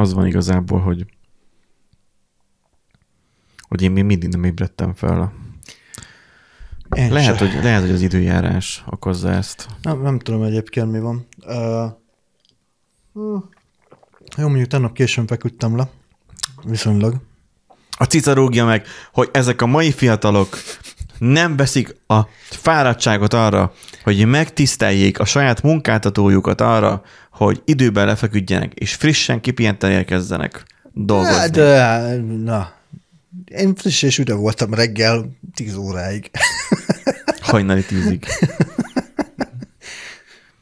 az van igazából, hogy hogy én még mindig nem ébredtem fel. Én Lehet, hogy, lehet, hogy az időjárás okozza ezt. Nem, nem tudom egyébként mi van. Uh, jó, mondjuk tegnap későn feküdtem le. Viszonylag. A cica rúgja meg, hogy ezek a mai fiatalok nem veszik a fáradtságot arra, hogy megtiszteljék a saját munkáltatójukat arra, hogy időben lefeküdjenek, és frissen kipihenten érkezzenek dolgozni. Hát, de, na, én friss és üde voltam reggel 10 óráig. Hajnali tízig.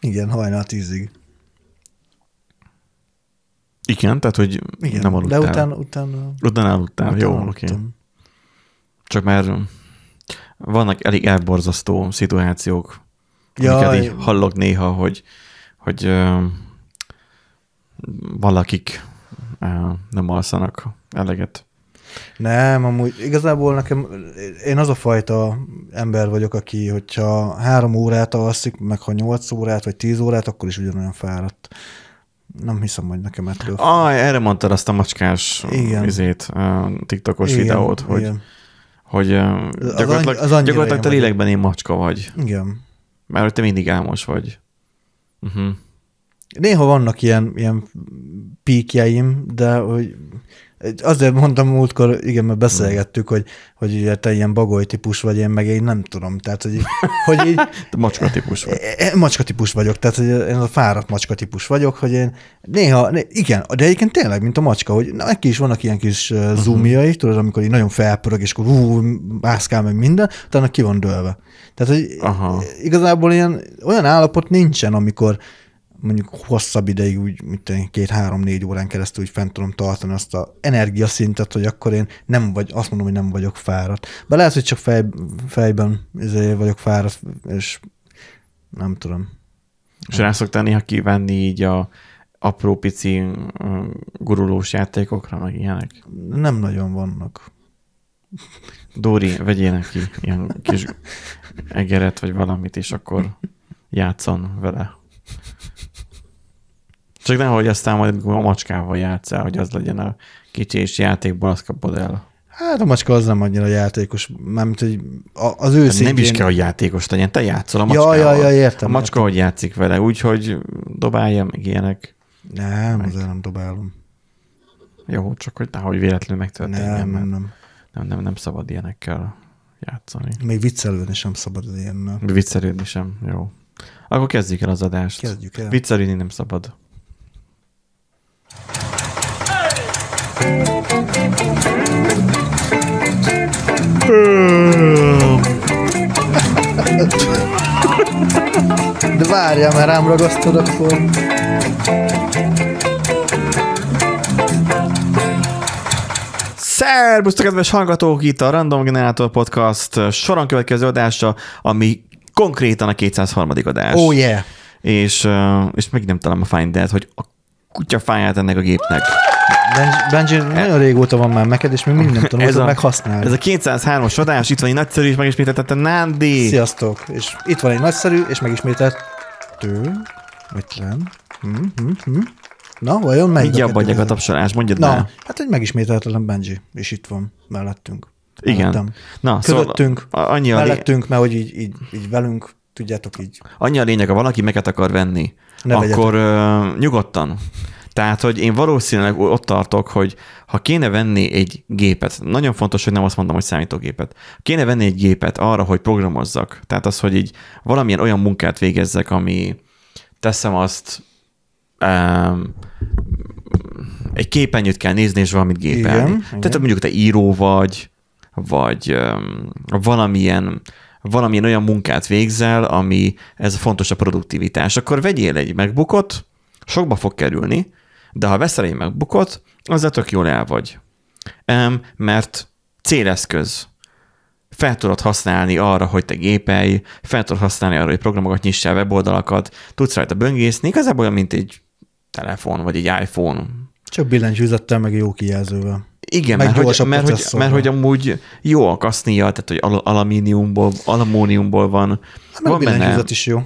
Igen, hajnal 10-ig. Igen, tehát, hogy Igen, nem aludtál. de utána, utána, Utána aludtál, utána jó, oké. aludtam. Okay. Csak már vannak elég elborzasztó szituációk, Jaj. amiket így hallok néha, hogy, hogy valakik nem alszanak eleget. Nem, amúgy igazából nekem, én az a fajta ember vagyok, aki, hogyha három órát alszik, meg ha nyolc órát, vagy tíz órát, akkor is ugyanolyan fáradt. Nem hiszem, hogy nekem ettől. Ah, erre mondtad azt a macskás Igen. izét, TikTokos Igen, videót, hogy, igen. hogy ö, az gyakorlatilag, annyi- az gyakorlatilag te lélekben én macska vagy. Igen. Mert hogy te mindig álmos vagy. Uh-huh. Néha vannak ilyen, ilyen píkjeim, de hogy azért mondtam múltkor, igen, mert beszélgettük, hogy, hogy ugye te ilyen bagoly típus vagy, én meg én nem tudom. Tehát, hogy, hogy így, Te macska típus vagy. Én macska típus vagyok, tehát hogy én a fáradt macska típus vagyok, hogy én néha, né, igen, de egyébként tényleg, mint a macska, hogy na, neki is vannak ilyen kis uh, zoomjai, tudod, amikor így nagyon felpörög, és akkor hú, mászkál meg minden, utána ki van dőlve. Tehát, hogy Aha. igazából ilyen, olyan állapot nincsen, amikor mondjuk hosszabb ideig, úgy, mint két-három-négy órán keresztül úgy fent tudom tartani azt a energiaszintet, hogy akkor én nem vagy, azt mondom, hogy nem vagyok fáradt. De lehet, hogy csak fej, fejben ezért vagyok fáradt, és nem tudom. És rá szoktál néha kivenni így a apró pici ö, gurulós játékokra, meg ilyenek? Nem nagyon vannak. Dóri, vegyél neki ilyen kis egeret, vagy valamit, és akkor játszon vele. Csak nehogy aztán majd a macskával játszál, hogy az legyen a kicsi és játékból, azt kapod el. Hát a macska az nem annyira játékos, mármint, hogy az ő Nem szintjén... is kell, hogy játékos legyen, te játszol a Ja, macskával. ja, ja, értem, A macska, hogy játszik vele, úgyhogy dobálja, meg ilyenek. Nem, azért nem dobálom. Jó, csak hogy nehogy véletlenül megtörténjen, Nem, nem, nem. nem, nem, nem szabad ilyenekkel játszani. Még viccelődni sem szabad ilyennel. Viccelődni sem, jó. Akkor kezdjük el az adást. Kezdjük el. Viccelődni nem szabad. De várjál, mert rám ragasztod, akkor... Szerbusztok, kedves hallgatók! Itt a Random Generator Podcast soron következő adása, ami konkrétan a 203. adás. Oh yeah! És, ö, és meg nem találom a Finder, hogy a kutya fáját ennek a gépnek. Benji, nagyon régóta van már neked, és még mindig nem tanultad meg használni. Ez a 203-as adás, itt van egy nagyszerű és megismételtette Nándi. Sziasztok! És itt van egy nagyszerű, és megismételt tő, vagy nem. Hm, hm, hm. Na, vajon melyik? Mindjárt adják a tapsolás, mondjad Na, már. hát egy megismételhetetlen Benji, és itt van mellettünk. Igen. Mellettem. Na, Közöttünk, szóval annyi a, lé- mellettünk, mert hogy így, így, így velünk, tudjátok így. annyi a lényeg, ha valaki meket akar venni, Ne akkor ö, nyugodtan. Tehát, hogy én valószínűleg ott tartok, hogy ha kéne venni egy gépet, nagyon fontos, hogy nem azt mondom, hogy számítógépet, kéne venni egy gépet arra, hogy programozzak, tehát az, hogy így valamilyen olyan munkát végezzek, ami teszem azt, um, egy képernyőt kell nézni, és valamit gépelni. Igen, Tehát igen. mondjuk te író vagy, vagy um, valamilyen, valamilyen olyan munkát végzel, ami ez fontos a produktivitás, akkor vegyél egy megbukot, sokba fog kerülni, de ha veszel egy megbukot, azzal tök jól el vagy. Um, mert céleszköz. Fel tudod használni arra, hogy te gépelj, fel tudod használni arra, hogy programokat nyissál, weboldalakat, tudsz rajta böngészni, igazából olyan, mint egy telefon, vagy egy iPhone. Csak billentyűzettel, meg jó kijelzővel. Igen, Meg mert hogy, mert, hogy, mert hogy amúgy jó a kasznia, tehát hogy al- alumíniumból, alumíniumból van. Hát meg a van benne, is jó.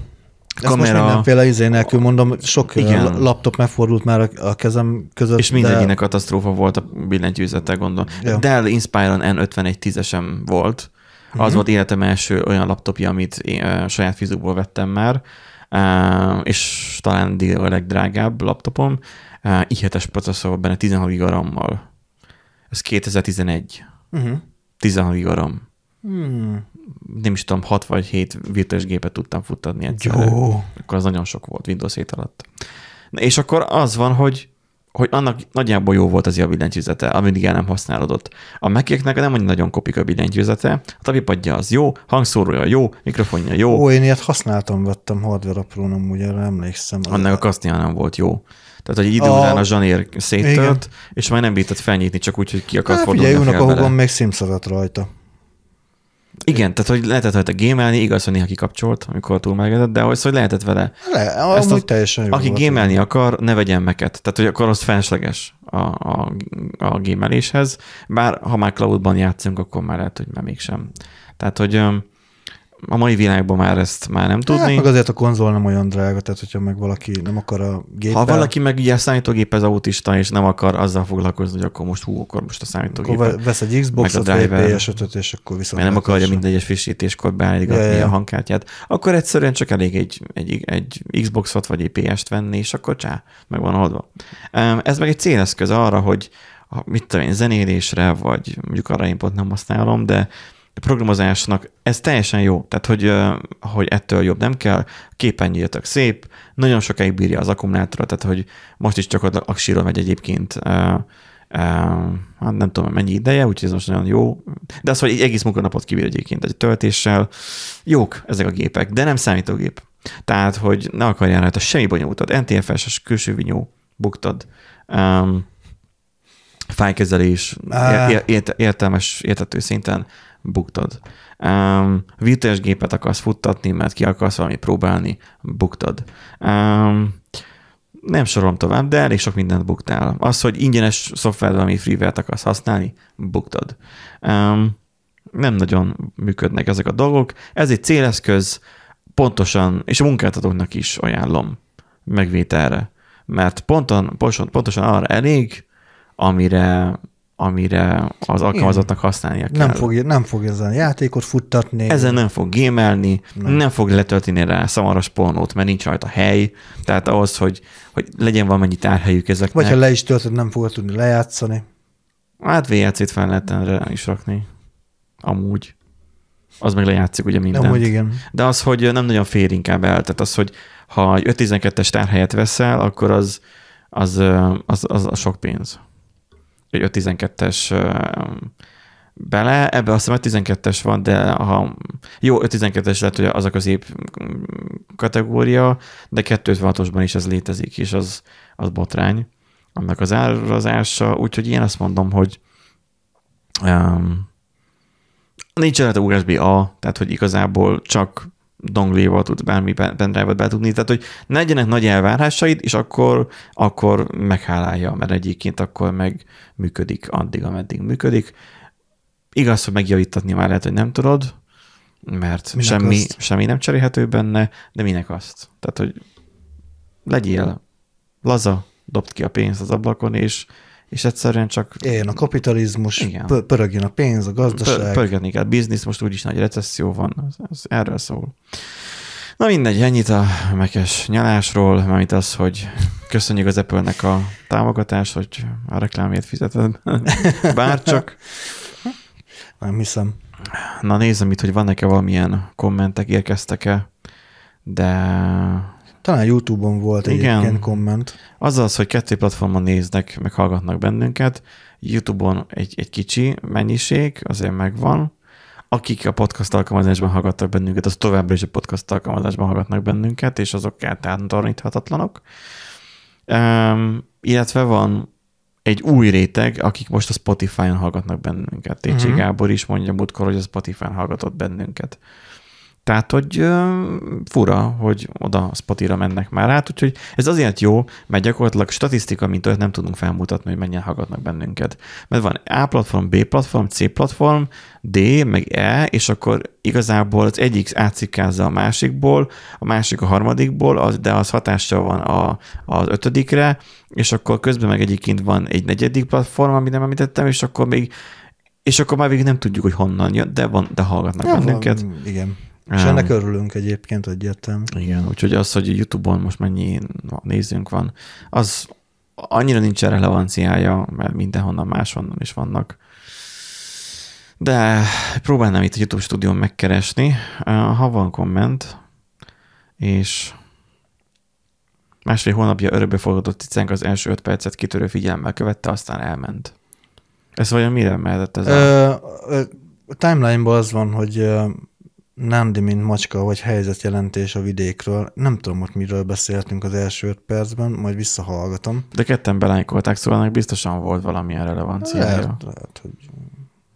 Ez most Kamera- mindenféle izé nélkül mondom, sok Igen. Laptop megfordult már a, kezem között. És mindegyiknek katasztrófa volt a billentyűzete, gondolom. Ja. Dell Inspiron N51 10-esem volt. Az Mhm. volt életem első olyan laptopja, amit én ö, saját fizikból vettem már, Ö, és talán a legdrágább laptopom. Ö, i7-es processzor benne 16 giga RAM-mal. Ez 2011. Uh-huh. 16 giga RAM. Hmm. Nem is tudom, 6 vagy 7 virtuális gépet tudtam futtatni egyszerre. Jó. Akkor az nagyon sok volt Windows 7 alatt. Na és akkor az van, hogy hogy annak nagyjából jó volt az a billentyűzete, amíg el nem használódott. A Mac-eknek nem annyira nagyon kopik a billentyűzete, a tapipadja az jó, hangszórója jó, mikrofonja jó, Ó, én ilyet használtam, vettem hardware aprón, amúgy erre emlékszem. annak a kasznia nem volt jó. Tehát, hogy idő A- után a zsanér széttölt, és már nem bírtad felnyitni, csak úgy, hogy ki akart Hát fordulni figyelj, a unokahúgom még Sims rajta. Igen, tehát hogy lehetett rajta gémelni, igaz, hogy néha kikapcsolt, amikor túlmelegedett, de hogy szóval lehetett vele Le, Ezt amúgy a- teljesen jó Aki volt. gémelni akar, ne vegyen meket. Tehát, hogy akkor az felesleges a, a, a gémeléshez. Bár ha már cloudban játszunk, akkor már lehet, hogy már mégsem. Tehát, hogy a mai világban már ezt már nem Hát tudni. meg azért a konzol nem olyan drága, tehát hogyha meg valaki nem akar a géppel, ha valaki meg ugye számítógépez autista, és nem akar azzal foglalkozni, hogy akkor most hú, akkor most a akkor ve- vesz egy Xbox-ot, a vagy driver. PS5-öt, és akkor viszont... mert nem akarja minden egyes frissítéskor beállítgatni Ja, ja, a hangkártyát, akkor egyszerűen csak elég egy, egy, egy Xboxot vagy egy PS-t venni, és akkor csá, meg van oldva. Ez meg egy céleszköz arra, hogy mit tudom én, zenélésre, vagy mondjuk arra én pont nem használom, de a programozásnak ez teljesen jó. Tehát, hogy, hogy ettől jobb nem kell, képernyőtök szép, nagyon sokáig bírja az akkumulátora, tehát, hogy most is csak a aksiról megy egyébként hát nem tudom mennyi ideje, úgyhogy ez most nagyon jó. De az, hogy egy egész munkanapot kibír egyébként egy töltéssel, jók ezek a gépek, de nem számítógép. Tehát, hogy ne akarjál rajta semmi bonyolultat. NTFS-es külső vinyó, buktad. Um, fájkezelés, ér- értelmes, értető szinten buktad. Um, virtuális gépet akarsz futtatni, mert ki akarsz valamit próbálni, buktad. Um, nem sorolom tovább, de elég sok mindent buktál. Az, hogy ingyenes szoftvert, ami freeware-t akarsz használni, buktad. Um, nem nagyon működnek ezek a dolgok. Ez egy céleszköz, pontosan, és a munkáltatóknak is ajánlom megvételre. Mert ponton, pontosan, pontosan arra elég, amire, amire az alkalmazottnak használnia kell. Nem fog, nem fog ezen a játékot futtatni. Ezen nem fog gémelni, Nem. nem. fog letölteni rá szamaras pornót, mert nincs rajta hely. Tehát ahhoz, hogy, hogy legyen valamennyi tárhelyük ezeknek. Vagy ha le is töltöd, nem fogod tudni lejátszani. Hát VLC-t fel lehet erre is rakni. Amúgy. Az meg lejátszik ugye mindent. Hogy igen. De az, hogy nem nagyon fér inkább el. Tehát az, hogy ha egy 512-es tárhelyet veszel, akkor az, az, az, az, az sok pénz. Egy 512-es ö, bele, ebbe azt hiszem 512-es van, de ha jó, 512-es lehet, hogy az a közép kategória, de 256-osban is ez létezik, és az, az botrány annak az árazása, úgyhogy én azt mondom, hogy um, nincs rajta USB-A, tehát hogy igazából csak dongléval tudsz bármi pen- pendrive-ot be tudni, tehát hogy ne legyenek nagy elvárásaid, és akkor, akkor meghálálja, mert egyébként akkor meg működik addig, ameddig működik. Igaz, hogy megjavítatni már lehet, hogy nem tudod, mert Minek semmi, azt? semmi nem cserélhető benne, de minek azt? Tehát, hogy legyél laza, dobd ki a pénzt az ablakon, és, és egyszerűen csak Éljen a kapitalizmus, Igen. pö- pörögjön a pénz, a gazdaság. Pör- pörgetni kell. Biznisz, most úgyis nagy recesszió van, az, az erről szól. Na mindegy, ennyit a mekes nyalásról, mármint az, hogy köszönjük az Apple-nek a támogatást, hogy a reklámért fizeted. Bárcsak. Nem hiszem. Na nézem itt, hogy vannak-e valamilyen kommentek, érkeztek-e, de Talán YouTube-on volt egy Igen. ilyen komment. az az, hogy kettő platformon néznek, meg hallgatnak bennünket. YouTube-on egy, egy kicsi mennyiség, azért megvan. Akik a podcast alkalmazásban hallgattak bennünket, az továbbra is a podcast alkalmazásban hallgatnak bennünket, és azok kártántoríthatatlanok. Um, illetve van egy új réteg, akik most a Spotify-on hallgatnak bennünket. Técsi Mhm. Gábor is mondja múltkor, hogy a Spotify-on hallgatott bennünket. Tehát, hogy fura, hogy oda Spotify-ra mennek már át, úgyhogy ez azért jó, mert gyakorlatilag statisztika, mint olyat nem tudunk felmutatni, hogy mennyien hallgatnak bennünket. Mert van A platform, B platform, C platform, D, meg E, és akkor igazából az egyik átszikázza a másikból, a másik a harmadikból, az, de az hatással van a, az ötödikre, és akkor közben meg egyébként van egy negyedik platform, amit nem említettem, és akkor még és akkor már végig nem tudjuk, hogy honnan jön, de, van, de hallgatnak Ja, bennünket. van, igen. És ennek örülünk egyébként egyértelmű. Igen, úgyhogy az, hogy YouTube-on most mennyi nézőnk van, az annyira nincs relevanciája, mert mindenhonnan máshonnan is vannak. De próbálnám itt a YouTube stúdión megkeresni, ha van komment, és másfél hónapja örökbe fogadott cicánk az első öt percet kitörő figyelemmel követte, aztán elment. Ez vajon mire mehetett ez a... Ö, ö, a timeline-ban az van, hogy Nandi, mint macska, vagy helyzetjelentés a vidékről. Nem tudom, ott miről beszéltünk az első öt percben, majd visszahallgatom. De ketten belájkolták, szóval ennek biztosan volt valamilyen relevanciája. Lehet, lehet, hogy...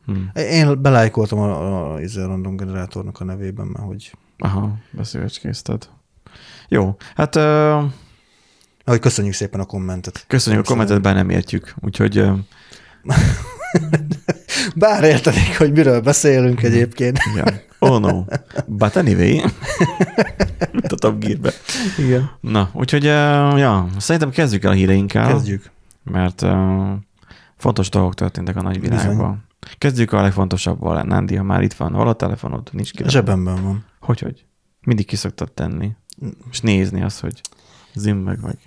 Hm. Én belájkoltam a, a, a, a random generátornak a nevében, mert hogy, Aha, beszélgecskézted. Jó, hát ö, hogy köszönjük szépen a kommentet. köszönjük a kommentet, bár nem értjük, úgyhogy ö, Bár értenék, hogy miről beszélünk egyébként. yeah. oh no, but anyway, Mint a Top Gear-be. Igen. Na, úgyhogy ö, ja, szerintem kezdjük el a híreinkkel, Kezdjük. mert ö, fontos dolgok történtek a nagyvilágban. Bizony. Kezdjük a legfontosabbal, Nándi, ha már itt van, hol a telefonod? Nincs ki. Zsebemben van. Hogy, hogy? Mindig ki szoktad tenni. És nézni azt, hogy zim meg, vagy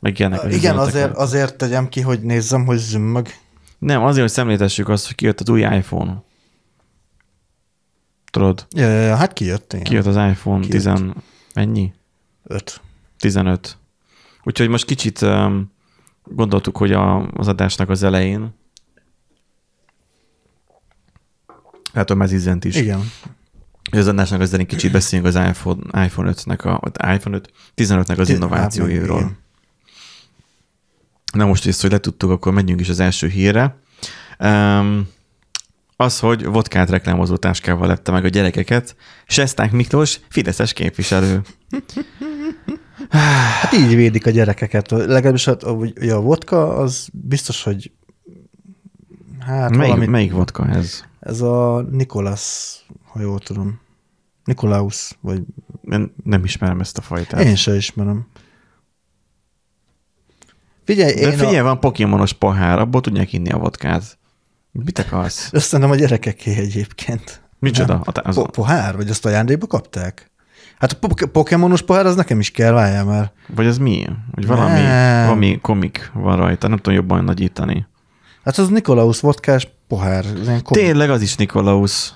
meg ilyenek. Igen, azért, azért tegyem ki, hogy nézzem, hogy zümmög. Nem, azért, hogy szemléltessük azt, hogy kijött az új iPhone. Tudod, Ja, ja, ja, hát kijött, igen. kijött az iPhone Kijött. 10, mennyi? Öt. 15. Úgyhogy most kicsit um, gondoltuk, hogy a, az adásnak az elején, hát a mezizent is, Igen. az adásnak az elején kicsit beszéljünk az iPhone, iPhone 5-nek, a, vagy iPhone 5, 15-nek az innovációiról. hát, igen. Na most ezt, hogy letudtuk, akkor menjünk is az első hírre. Um, az, hogy vodkát reklámozó táskával lepte meg a gyerekeket, Sesták Miklós, Fideszes képviselő. Hát így védik a gyerekeket. Legalábbis hát, ahogy- a vodka, az biztos, hogy hát melyik, valami, melyik vodka ez? ez a Nikolas, ha jól tudom. Nikolaus, vagy Nem, nem ismerem ezt a fajtát. én se ismerem. Figyelj, De én figyelj, a, van pokémonos pohár, abból tudják inni a vodkát. Mit akarsz? összenem a gyerekeké egyébként. Micsoda? A, tá- az, Po- pohár? Vagy azt ajándékba kapták? Hát a po- pokémonos pohár az nekem is kell, várjál már. vagy ez mi? Hogy valami, Nem. valami komik van rajta, nem tudom jobban nagyítani. Hát az Nikolaus vodkás pohár. Ez ilyen kom- Tényleg az is Nikolaus.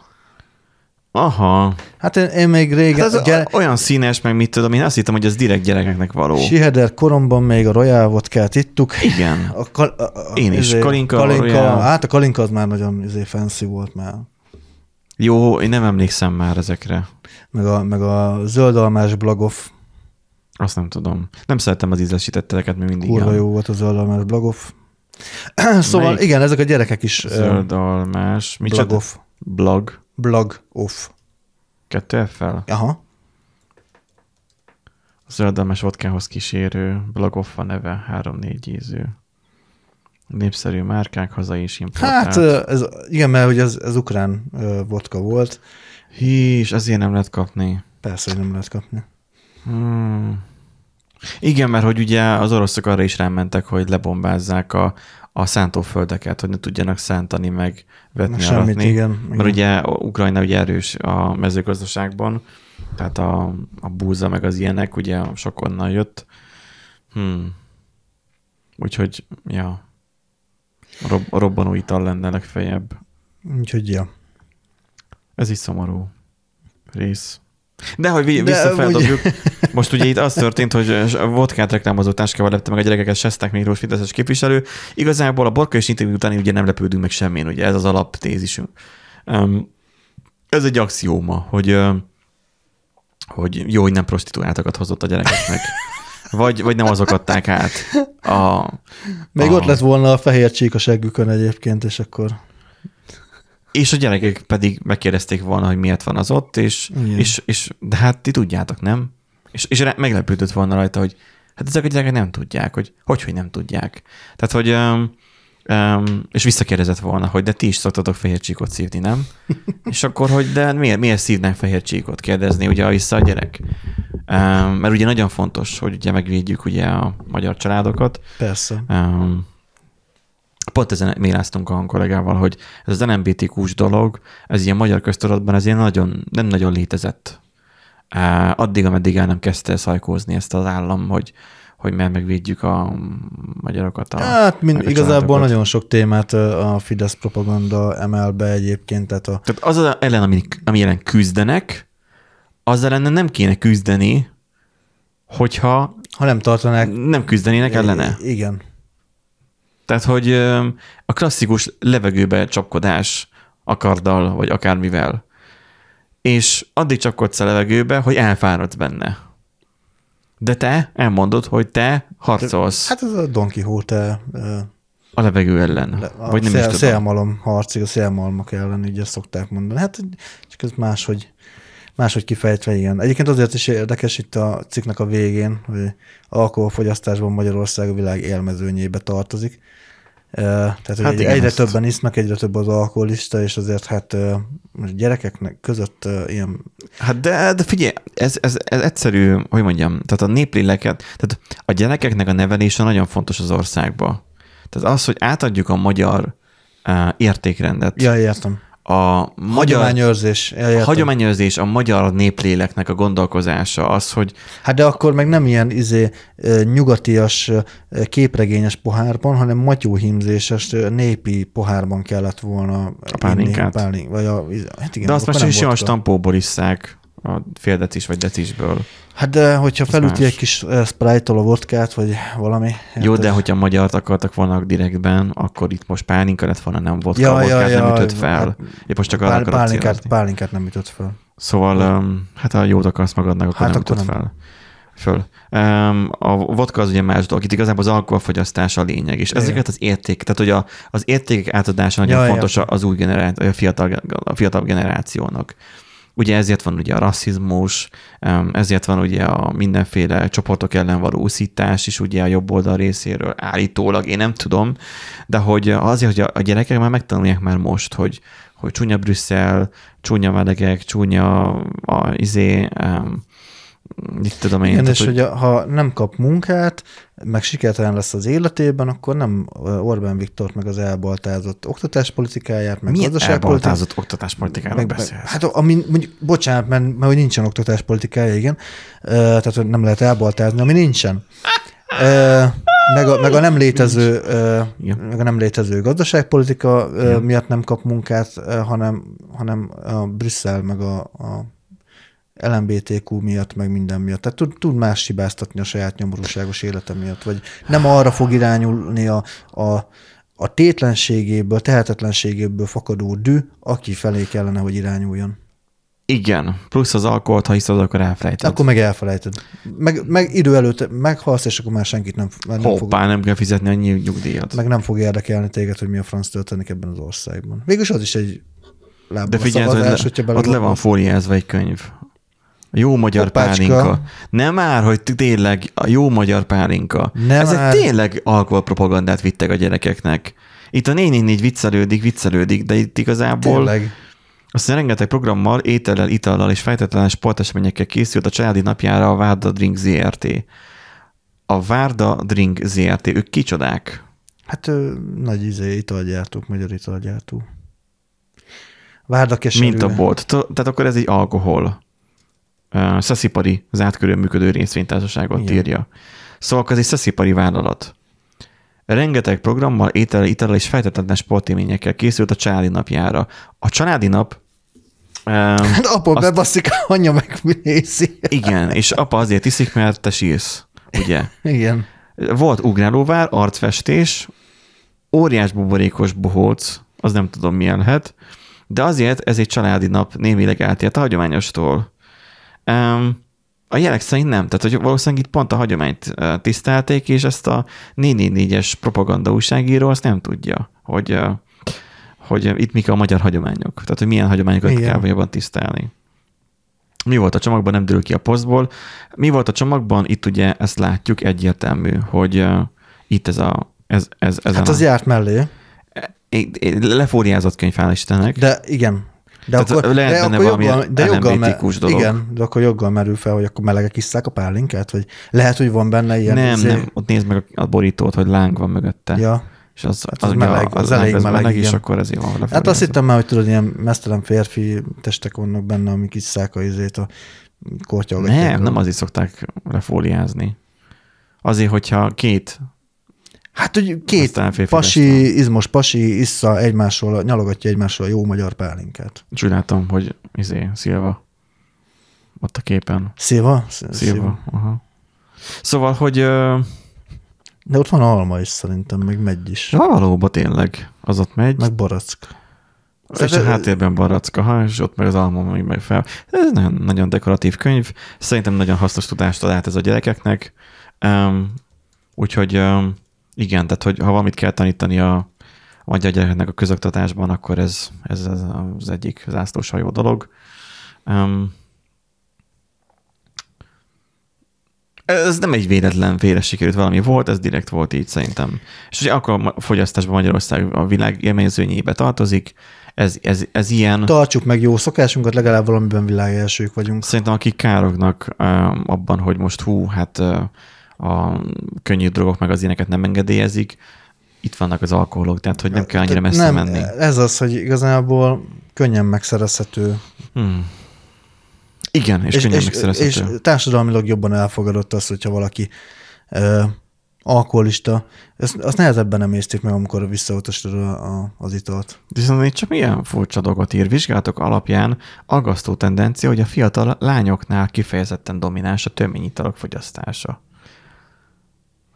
Aha. Hát én, én még régen... Hát ez gyere- olyan színes, meg mit tudom, én azt hittem, hogy ez direkt gyerekeknek való. Siheder koromban még a Royal vodkát ittuk. Igen. A kal- a, a, Én is. izé, Kalinka, kalinka Royal. Hát a kalinka az már nagyon izé fancy volt már. Jó, én nem emlékszem már ezekre. Meg a, meg a zöldalmás blagoff. Azt nem tudom. Nem szeretem az ízesítetteleket, mert mindig Kurva jó volt a zöldalmás blagoff. szóval Melyik? igen, ezek a gyerekek is ö, zöld almás. Blog. Off. Kettő F-fel? Aha. A zöldalmás vodkához kísérő Blagoffa neve, 3-4 ízű. Népszerű márkák, hazai is importált. Hát ez, igen, mert hogy ez, ez ukrán vodka volt. Hís, azért nem lehet kapni. Persze, hogy nem lehet kapni. Hmm. Igen, mert hogy ugye az oroszok arra is rámentek, hogy lebombázzák a, a szántóföldeket, hogy ne tudjanak szántani, meg vetni, semmit, aratni. igen, Mert igen. ugye Ukrajna ugye erős a mezőgazdaságban, tehát a, a búza meg az ilyenek ugye sok onnan jött. Hmm. Úgyhogy, ja, Rob, robbanó ital lenne legfeljebb. Úgyhogy, ja. Ez is szomorú rész. De hogy visszafeldobjuk, most ugye itt az történt, hogy a vodkát reklámozó táskával lepte meg a gyerekeket Sesták Miklós Fideszes képviselő. Igazából a borka és interjú után ugye nem lepődünk meg semmin, ugye ez az alaptézisünk. Um, ez egy axióma, hogy, hogy jó, hogy nem prostituáltakat hozott a gyerekeknek. Vagy, vagy nem azok adták át. A, Még a, ott lett volna a fehér csík a seggükön egyébként, és akkor... És a gyerekek pedig megkérdezték volna, hogy miért van az ott, és, Igen. és, és de hát ti tudjátok, nem? És, és meglepődött volna rajta, hogy hát ezek a gyerekek nem tudják, hogy hogy, hogy nem tudják. Tehát, hogy um, um, és visszakérdezett volna, hogy de ti is szoktatok fehér csíkot szívni, nem? és akkor, hogy de miért, miért szívnek fehér csíkot? Kérdezni ugye vissza a gyerek. Um, mert ugye nagyon fontos, hogy ugye megvédjük ugye a magyar családokat, Persze. Um, pont ezen méláztunk a kollégával, hogy ez az LMBTQ-s dolog, ez ilyen magyar köztudatban ez ilyen nagyon, nem nagyon létezett. Addig, ameddig el nem kezdte szajkózni ezt az állam, hogy, hogy mert megvédjük a magyarokat. A, Hát mind, a igazából nagyon sok témát a Fidesz propaganda emel be egyébként, tehát a, Tehát az az ellen, ami, ami ellen küzdenek, az ellen nem kéne küzdeni, hogyha ha nem tartanák... nem küzdenének ellene. Igen. Tehát, hogy a klasszikus levegőbe csapkodás akarddal, vagy akármivel. És addig csapkodsz a levegőbe, hogy elfáradsz benne. De te elmondod, hogy te harcolsz Hát ez a Don Quixote a levegő ellen. le- a vagy nem szél, is tudom. szélmalom harcig, a szélmalmak ellen, így ezt szokták mondani. Hát csak ez máshogy, máshogy kifejtve, igen. Egyébként azért is érdekes itt a cikknek a végén, hogy alkoholfogyasztásban Magyarország a világ élmezőnyébe tartozik. Tehát Hát igen, egyre ezt- többen isznak, egyre több az alkoholista, és azért hát gyerekeknek között ilyen Hát de, de figyelj, ez, ez, ez egyszerű, hogy mondjam, tehát a népléleket, tehát a gyerekeknek a nevelése nagyon fontos az országba. Tehát az, hogy átadjuk a magyar uh, értékrendet, Ja, értem. A magyar Hagyományőrzés. Értem. hagyományőrzés, a magyar népléleknek a gondolkozása, az, hogy Hát de akkor meg nem ilyen izé nyugatias képregényes pohárban, hanem matyóhímzéses népi pohárban kellett volna a pálinkát. Pálink, vagy a, hát igen, de azt olyan vodka. stampóból isszák, a fél decis vagy decisből. Hát de hogyha felüti egy kis ö, sprite-tól a vodkát, vagy valami. Hát Jó, ez- de hogyha magyart akartak volna direktben, akkor itt most pálinka lett volna, nem vodka, Ja, ja, ja, vodkát ja, nem ütött ja, fel. hát Épp most csak arra Pál, pálinkát, célozni. pálinkát nem ütött fel. Szóval, hát ha jót akarsz magadnak, akkor Hát nem akkor ütött nem. fel. Föl. Um, a vodka az ugye más dolog. Itt igazából az alkoholfogyasztás a lényeg, és ezeket az érték, tehát hogy a, az értékek átadása nagyon Ja, fontos értem. az új generáció, a fiatal, a fiatal generációnak. Ugye ezért van ugye a rasszizmus, ezért van ugye a mindenféle csoportok ellen való úszítás is ugye a jobb oldal részéről állítólag, én nem tudom, de hogy azért, hogy a gyerekek már megtanulják már most, hogy, hogy csúnya Brüsszel, csúnya melegek, csúnya a izé, um, mit tudom én. Igen, tehát, és hogy a- ha nem kap munkát, meg sikertelen lesz az életében, akkor nem Orbán Viktor meg az elbaltázott oktatáspolitikáját, meg milyen gazdaságpolitikát, elbaltázott oktatáspolitikáról meg, beszélsz? hát ami, mondjuk, bocsánat, mert, mert hogy nincsen oktatáspolitikája, igen, tehát hogy nem lehet elbaltázni, ami nincsen. Meg, a, meg a nem létező, Igen. meg a nem létező gazdaságpolitika ö, miatt nem kap munkát, hanem, hanem a Brüsszel meg a, a LMBTQ miatt, meg minden miatt. Tehát tud, tud más hibáztatni a saját nyomorúságos élete miatt, vagy nem arra fog irányulni a, a, a tétlenségéből, tehetetlenségéből fakadó dű, aki felé kellene, hogy irányuljon. Igen, plusz az alkoholt, ha hiszed, akkor elfelejted. Akkor meg elfelejted. Meg, meg idő előtt meghalsz, és akkor már senkit nem, már nem fog, Hoppá, nem kell fizetni annyi nyugdíjat. meg nem fog érdekelni téged, hogy mi a franc történik ebben az országban. Végülis az is egy lábban De figyelj, hogy le, ott le van fóliázva egy könyv. Jó magyar Hoppácska. pálinka. Nem már, hogy tényleg a jó magyar pálinka. Nem Ezek már. tényleg alkoholpropagandát vittek a gyerekeknek. Itt a 444 viccelődik, viccelődik, de itt igazából Tényleg. aztán rengeteg programmal, étellel, itallal és fejtetlen sporteseményekkel készült a családi napjára a Várda Drink ZRT. A Várda Drink ZRT, ők kicsodák? Hát ö, nagy izé, italgyártók, magyar italgyártó. Várda keserű. Mint a bolt. Tehát akkor ez egy alkohol. Uh, szeszipari zárt körül működő részvénytársaságot Igen. írja. Szóval ez egy szeszipari vállalat. Rengeteg programmal, étel, ital és fejtetetlen sportéményekkel készült a családi napjára. A családi nap um, Hát apa Azt- bebaszik, anyja meg nézi. igen, és apa azért iszik, mert te sírsz, ugye? Igen. Volt ugrálóvár, arcfestés, óriás buborékos bohóc, az nem tudom milyen lehet, de azért ez egy családi nap némileg eltért a hagyományostól. Um, a jelek szerint nem, tehát hogy valószínűleg itt pont a hagyományt tisztelték, és ezt a 444-es propaganda újságíró azt nem tudja, hogy, hogy itt mik a magyar hagyományok. Tehát, hogy milyen hagyományokat Igen. kell jobban tisztelni. Mi volt a csomagban, nem derül ki a posztból. Mi volt a csomagban? Itt ugye ezt látjuk egyértelmű, hogy itt ez a ez, ez, ezen Hát az a, járt mellé, lefóriázott könyv, hál' Istennek. de igen. De Tehát akkor, lehet de benne akkor valami joggal, de joggal, LMBTQ-s dolog. Igen, de akkor joggal merül fel, hogy akkor melegek isszák a pálinkát, vagy lehet, hogy van benne ilyen... nem, izé- nem, ott nézd meg a, borítót, hogy láng van mögötte. Ja. És az, Hát az, az meleg, az láng elég az meleg, meleg, és akkor ezért van Hát azt hittem már, hogy tudod, ilyen mesztelen férfi testek vannak benne, amik isszák a izét, a kortyolgatják. Nem, nem azért szokták lefóliázni. Azért, hogyha két Hát, hogy két pasi, izmos pasi issza egymásról, nyalogatja egymásról a jó magyar pálinkát. Látom, hogy izé, Szilva ott a képen. Szilva? Szilva. Aha. Szóval, hogy ö, De ott van alma is szerintem, meg megy is. ja, valóban tényleg az ott megy. Meg barack. és a háttérben baracka, ha, és ott meg az alma még meg fel. Ez nagyon, nagyon dekoratív könyv. Szerintem nagyon hasznos tudást ad át ez a gyerekeknek. Um, úgyhogy um, igen, tehát hogy ha valamit kell tanítani a, magyar gyerekeknek a közoktatásban, akkor ez, ez, az egyik zászlóshajó dolog. Um, ez nem egy véletlen félre sikerült valami volt, ez direkt volt így szerintem. És ugye akkor a fogyasztásban Magyarország a világ élményzőnyébe tartozik, ez, ez, ez ilyen, Tartsuk meg jó szokásunkat, legalább valamiben világ elsők vagyunk. szerintem akik kárognak um, abban, hogy most hú, hát a könnyű drogok meg az ilyeneket nem engedélyezik, itt vannak az alkoholok, tehát hogy nem kell annyira messze nem, menni. Ez az, hogy igazából könnyen megszerezhető. Hmm. Igen, és, és könnyen megszerezhető. és társadalmilag jobban elfogadott az, hogyha valaki ö, alkoholista, ezt, azt nehezebben nem észtik meg, amikor visszautasítod a, a, az italt. Viszont itt csak milyen furcsa dolgot ír. Vizsgálatok alapján aggasztó tendencia, hogy a fiatal lányoknál kifejezetten domináns a töményitalok fogyasztása.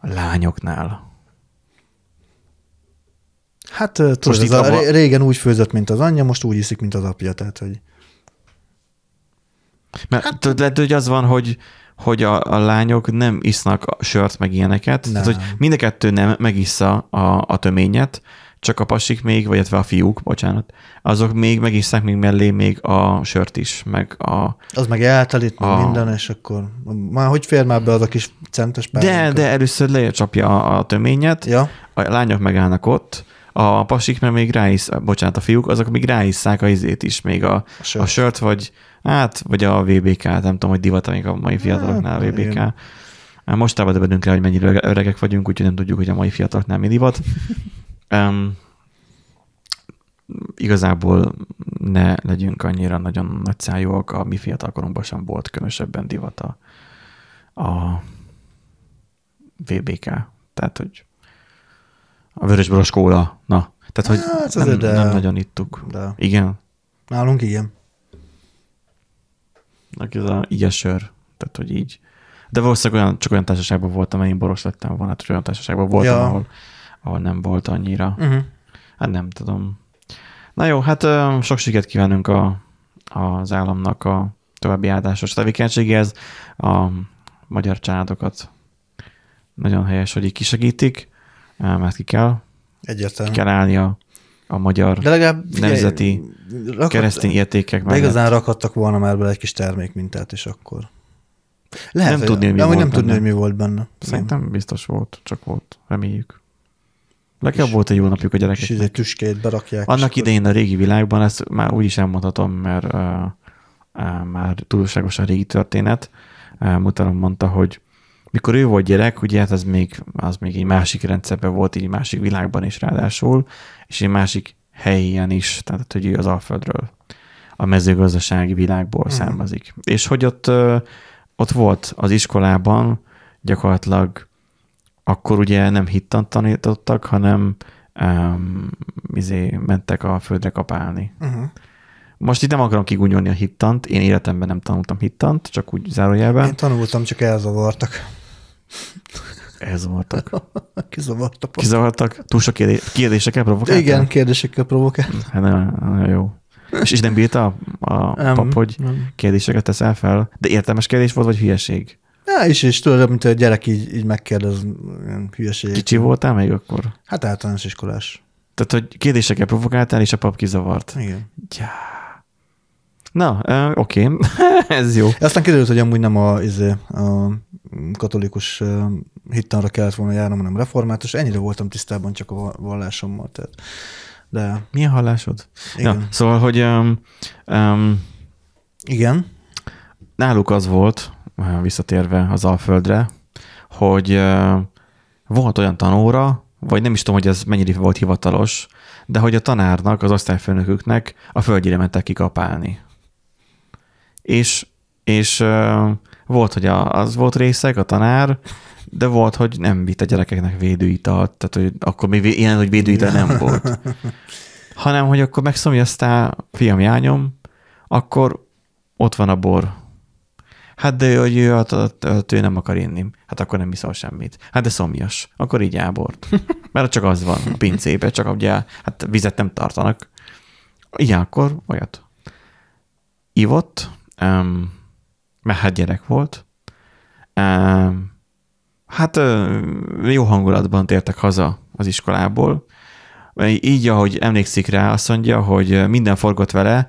A lányoknál. Hát tudod, Most ez a, abba- ré- régen úgy főzött, mint az anyja, most úgy iszik, mint az apja. Tehát, hogy Mert hát, lehet, hogy az van, hogy, hogy a, a lányok nem isznak a sört, meg ilyeneket. Nem. Tehát, hogy mind a kettő nem megissza a, a töményet, csak a pasik még, vagy illetve a fiúk, bocsánat, azok még megisszák még mellé még a sört is, meg a... az meg eltelít, A- minden, és akkor már hogy fér már be az a kis centes De, pálinka? de először lecsapja a, a töményet, Ja, a lányok megállnak ott, a pasik meg még ráisz, bocsánat, a fiúk, azok még ráisszák a izét is, még a, a a sört. sört, vagy hát, vagy a VBK, nem tudom, hogy divat még a mai fiataloknál a Hát, VBK. igen. Hát Most támadunk rá, hogy mennyire öreg- öregek vagyunk, úgyhogy nem tudjuk, hogy a mai fiataloknál mi divat. Igazából ne legyünk annyira nagyon nagyszájúak, a mi fiatalkorunkban sem volt különösebben divat a, VBK. Tehát, hogy a vörösboros kóla, na. Tehát, hogy Hát nem, de- nem nagyon ittuk. de Igen, nálunk igen. Aki ez a igyes sör. Tehát, hogy így. De valószínűleg olyan, csak olyan társaságban voltam, én boros lettem volna, hát olyan társaságban voltam, Ja. ahol, ahol nem volt annyira. Uh-huh. Hát nem tudom. Na jó, hát sok sikert kívánunk a, az államnak a további áldásos tevékenységéhez. A magyar családokat nagyon helyes, hogy így kisegítik, mert ki kell, ki Egyértelmű. kell állni a, a magyar De legalább figyelj, nemzeti rakott- keresztény értékek De mellett. igazán rakhattak volna már bele egy kis termékmintát, és akkor... Lehet, Nem hogy- tudni, hogy mi de amúgy volt nem tudni, hogy mi volt benne. Szerintem biztos volt, csak volt, reméljük. Legalább volt egy jó napjuk a És így gyerekeknek. egy tüskét berakják. és Annak idején a régi világban, ezt már úgy is elmondhatom, mert uh, uh, már túlságosan régi történet. Uh, Mutarom mondta, hogy mikor ő volt gyerek, ugye hát az még, az még egy másik rendszerben volt, így másik világban is ráadásul, és egy másik helyen is, tehát hogy ő az Alföldről, a mezőgazdasági világból Mhm. származik. És hogy ott, ott volt az iskolában gyakorlatilag akkor ugye nem hittant tanítottak, hanem um, izé, mentek a földre kapálni. Uh-huh. Most itt nem akarom kigúnyolni a hittant, én életemben nem tanultam hittant, csak úgy zárójelben. Én tanultam, csak elzavartak. Ez voltak. Kizavartak. Kizavartak, túl sok kérdé- kérdésekkel provokáltam? Igen, kérdésekkel provokál. Hát nagyon, nagyon jó. És is nem bírta a, a Nem, pap, hogy nem. kérdéseket teszel fel? De értelmes kérdés volt, vagy hülyeség? Ja, is, és tudod, mint a gyerek így, így megkérdez ilyen hülyeség. Kicsi voltál még akkor? Hát általános iskolás. Tehát, hogy kérdésekkel provokáltál, és a pap kizavart. Igen. Ja. Na, oké, ez jó. Aztán kiderült, hogy amúgy nem a, izé, a katolikus hittanra kellett volna járnom, hanem református. Ennyire voltam tisztában csak a vallásommal. Tehát. De Milyen hallásod? igen. Ja, szóval, hogy um, um, igen. náluk az volt, visszatérve az Alföldre, hogy volt olyan tanóra, vagy nem is tudom, hogy ez mennyire volt hivatalos, de hogy a tanárnak, az osztályfőnöküknek a földjére mentek kikapálni. És, és volt, hogy az volt részeg, a tanár, de volt, hogy nem vitt a gyerekeknek védőitalt, tehát hogy akkor még ilyen, hogy védőital nem volt. Hanem, hogy akkor megszomjaztál, fiam, jányom, akkor ott van a bor. Hát de hogy ő, hát, hát, ő nem akar inni. Hát akkor nem iszol semmit. Hát de szomjas. Akkor így ábort. Mert csak az van a pincébe, csak ugye hát vizet nem tartanak. Igen, akkor olyat. Ivott, um, mert hát gyerek volt. Um, hát jó hangulatban tértek haza az iskolából. Így, ahogy emlékszik rá, azt mondja, hogy minden forgott vele,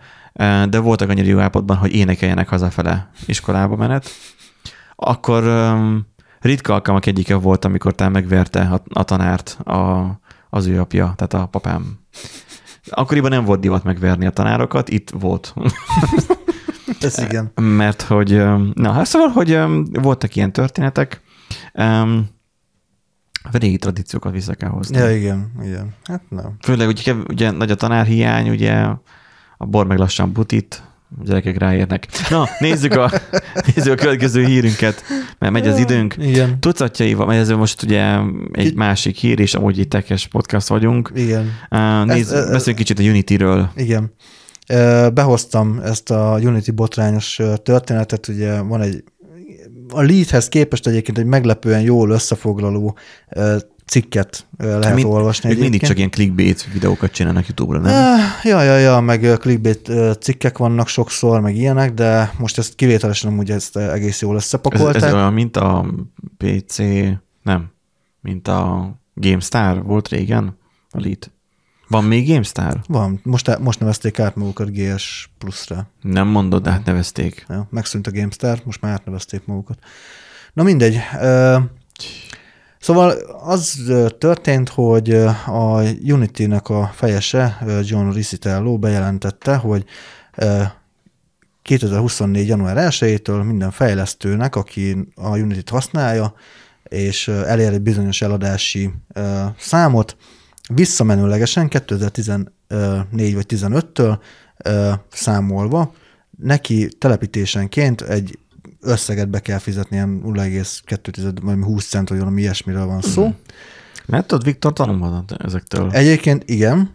de voltak annyira jó állapotban, hogy énekeljenek hazafele iskolába menet. Akkor ritka alkalmak egyike volt, amikor talán megverte a, a tanárt a, az ő apja, tehát a papám. Akkoriban nem volt divat megverni a tanárokat, itt volt. Ez igen. Mert hogy, na hát szóval, hogy voltak ilyen történetek, a régi tradíciókat vissza kell hozni. Ja, igen, igen. Hát nem. Főleg ugye, ugye nagy a tanárhiány, ugye a bor meg lassan butit, a gyerekek ráérnek. Na, nézzük a, nézzük a következő hírünket, mert megy az időnk. Igen. Tucatjaival, mert ez most ugye egy Ki- másik hír, és amúgy egy tekes podcast vagyunk. Igen. Nézz, ez- beszéljünk kicsit a Unity-ről. Igen. Behoztam ezt a Unity botrányos történetet, ugye van egy a leadhez képest egyébként egy meglepően jól összefoglaló cikket lehet Mind- olvasni Ők mindig csak ilyen clickbait videókat csinálnak YouTube-ra, nem? Eh, Ja, ja, ja, meg clickbait cikkek vannak sokszor, meg ilyenek, de most ezt kivételesen amúgy ezt ö, egész jól Ez, összepakolták. ez olyan, mint a PC, nem, mint a GameStar volt régen, a lead. Van még GameStar? Van, most, most nevezték át magukat GS Plus-ra. Nem mondod, de hát nevezték. Ja, megszűnt a GameStar, most már átnevezték magukat. Na mindegy. Szóval az történt, hogy a Unity-nek a fejese, John Risitello bejelentette, hogy ö, 2024. január 1-től minden fejlesztőnek, aki a Unity-t használja, és elér egy bizonyos eladási számot, visszamenőlegesen 2014 vagy 15-től ö, számolva neki telepítésenként egy összeget be kell fizetni, ilyen 0,2 vagy 20 cent, vagy valami ilyesmiről van szó. Mm. Mert tudod, Viktor tanulhat ezektől. Egyébként igen,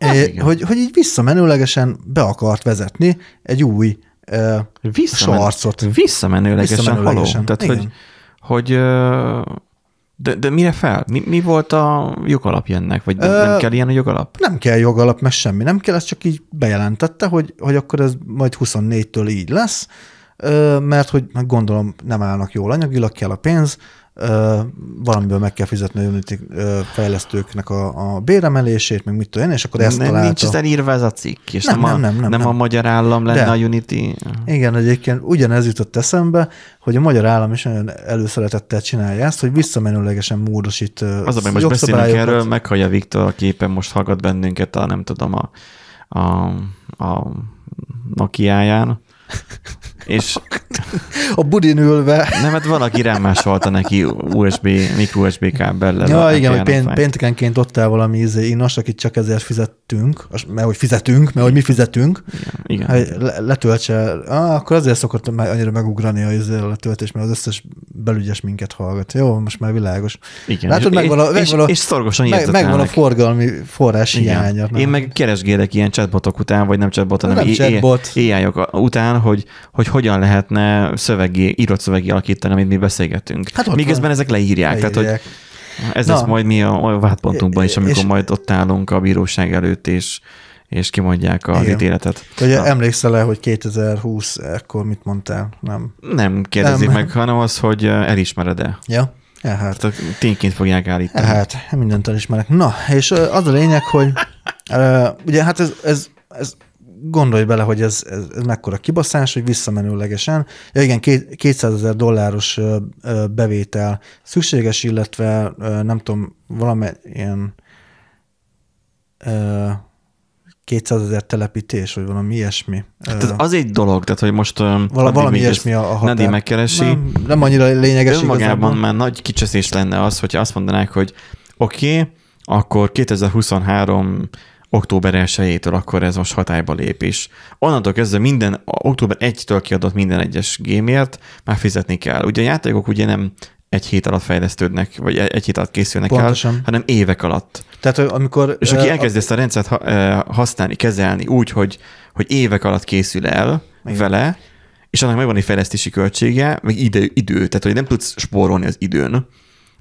Hát é, igen. Hogy, hogy így visszamenőlegesen be akart vezetni egy új ö, Visszamen, sarcot. Visszamenőlegesen, Visszamenőlegesen, haló. Tehát, igen. hogy, hogy de, de mire fel? Mi, mi volt a jogalapja ennek? Vagy nem, Ö, nem kell ilyen a jogalap? Nem kell jogalap, meg semmi, nem kell, ez csak így bejelentette, hogy, hogy akkor ez majd 24-től így lesz, mert hogy meg gondolom nem állnak jól anyagilag, kell a pénz, valamiből meg kell fizetni a Unity fejlesztőknek a, a béremelését, meg mit tudom én, és akkor ezt nem, találta. nincs ez elírva ez a cikk, és Nem, nem, a, nem, nem, nem, nem. a magyar állam lenne De. a Unity. Igen, egyébként ugyanez jutott eszembe, hogy a magyar állam is nagyon előszeretettel csinálja ezt, hogy visszamenőlegesen módosít Az a baj, most beszélünk erről, meghallja Viktor, aki éppen most hallgat bennünket a, nem tudom, a, a, a Nokia-ján, és A budin ülve. nem, hát van, aki rámásolta neki USB, mikro USB kábellel. Ja, igen, hogy Piano pén- Five. péntekenként ott áll valami izé inos, akit csak ezért fizettünk, mert hogy fizetünk, mert hogy mi fizetünk, Igen. hogy le- letöltse, ah, akkor azért szokott meg, annyira megugrani a, izé letöltés, mert az összes belügyes minket hallgat. Jó, most már világos. Igen. Látod, és, megvan a- és, megvan a- és szorgosan Meg, megvan a forgalmi forrás Igen. hiánya. Én meg keresgélek ilyen chatbotok után, vagy nem chatbot, hanem Nem chatbot. AI-ok után, hogy, hogy hogyan lehetne szövegé, írott szövegé alakítani, amit mi beszélgetünk. Hát Miközben ezek leírják. Tehát, hogy Leírják. ez Na. lesz majd mi a, a vádpontunkban is, amikor És- majd ott állunk a bíróság előtt, és, és kimondják az Igen. ítéletet. Hogy Na. emlékszel-e, hogy 2020 ekkor mit mondtál? Nem. Nem kérdezik Nem. meg, hanem az, hogy elismered-e. Ja? Hát, Tehát tényként fogják állítani. hát mindent elismerek. Na, és az a lényeg, hogy ugye hát ez, ez, ez gondolj bele, hogy ez, ez, ez mekkora kibaszás, hogy visszamenőlegesen. Ja igen, két- 200 ezer dolláros bevétel szükséges, illetve nem tudom, valamilyen ö, 200 ezer telepítés, vagy valami ilyesmi. Tehát az egy dolog, tehát hogy most addig valami ilyesmi a, határ. Nadi megkeresi. Nem, nem annyira lényeges Önmagában igazából. már nagy kicseszés lenne az, hogyha azt mondanák, hogy oké, okay, akkor 2023 október 1-től akkor ez most hatályba lép is. Onnantól kezdve minden, a október 1-től kiadott minden egyes gémért már fizetni kell. Ugye a játékok ugye nem egy hét alatt fejlesztődnek, vagy egy hét alatt készülnek Pontosan. el, hanem évek alatt. Tehát amikor... És aki elkezdi ezt a rendszert ha- használni, kezelni úgy, hogy, hogy évek alatt készül el. Igen. vele, és annak megvan egy fejlesztési költsége, meg idő, idő, tehát hogy nem tudsz spórolni az időn,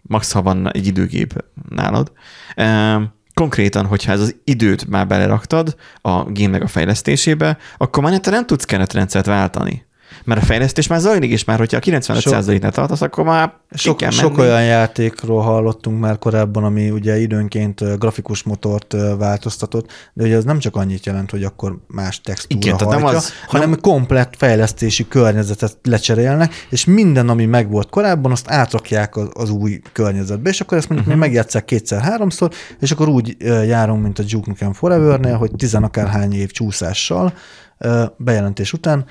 max ha van egy időgép nálad. Konkrétan, hogyha ez az időt már beleraktad a gémnek a fejlesztésébe, akkor már nem tudsz keretrendszert váltani. Mert a fejlesztés már zajlik, és már hogyha a 95%-nál tartasz, akkor már Sok, sok menni. olyan játékról hallottunk már korábban, ami ugye időnként grafikus motort változtatott, de ugye ez nem csak annyit jelent, hogy akkor más textúra Igen, tehát nem hajtja, az- hanem nem- komplett fejlesztési környezetet lecserélnek, és minden, ami megvolt korábban, azt átrakják az, az új környezetbe, és akkor ezt mondjuk uh-huh. még megjátszák kétszer-háromszor, és akkor úgy járunk, mint a Duke Nukem Forever-nél, hogy tizenakárhány év csúszással bejelentés után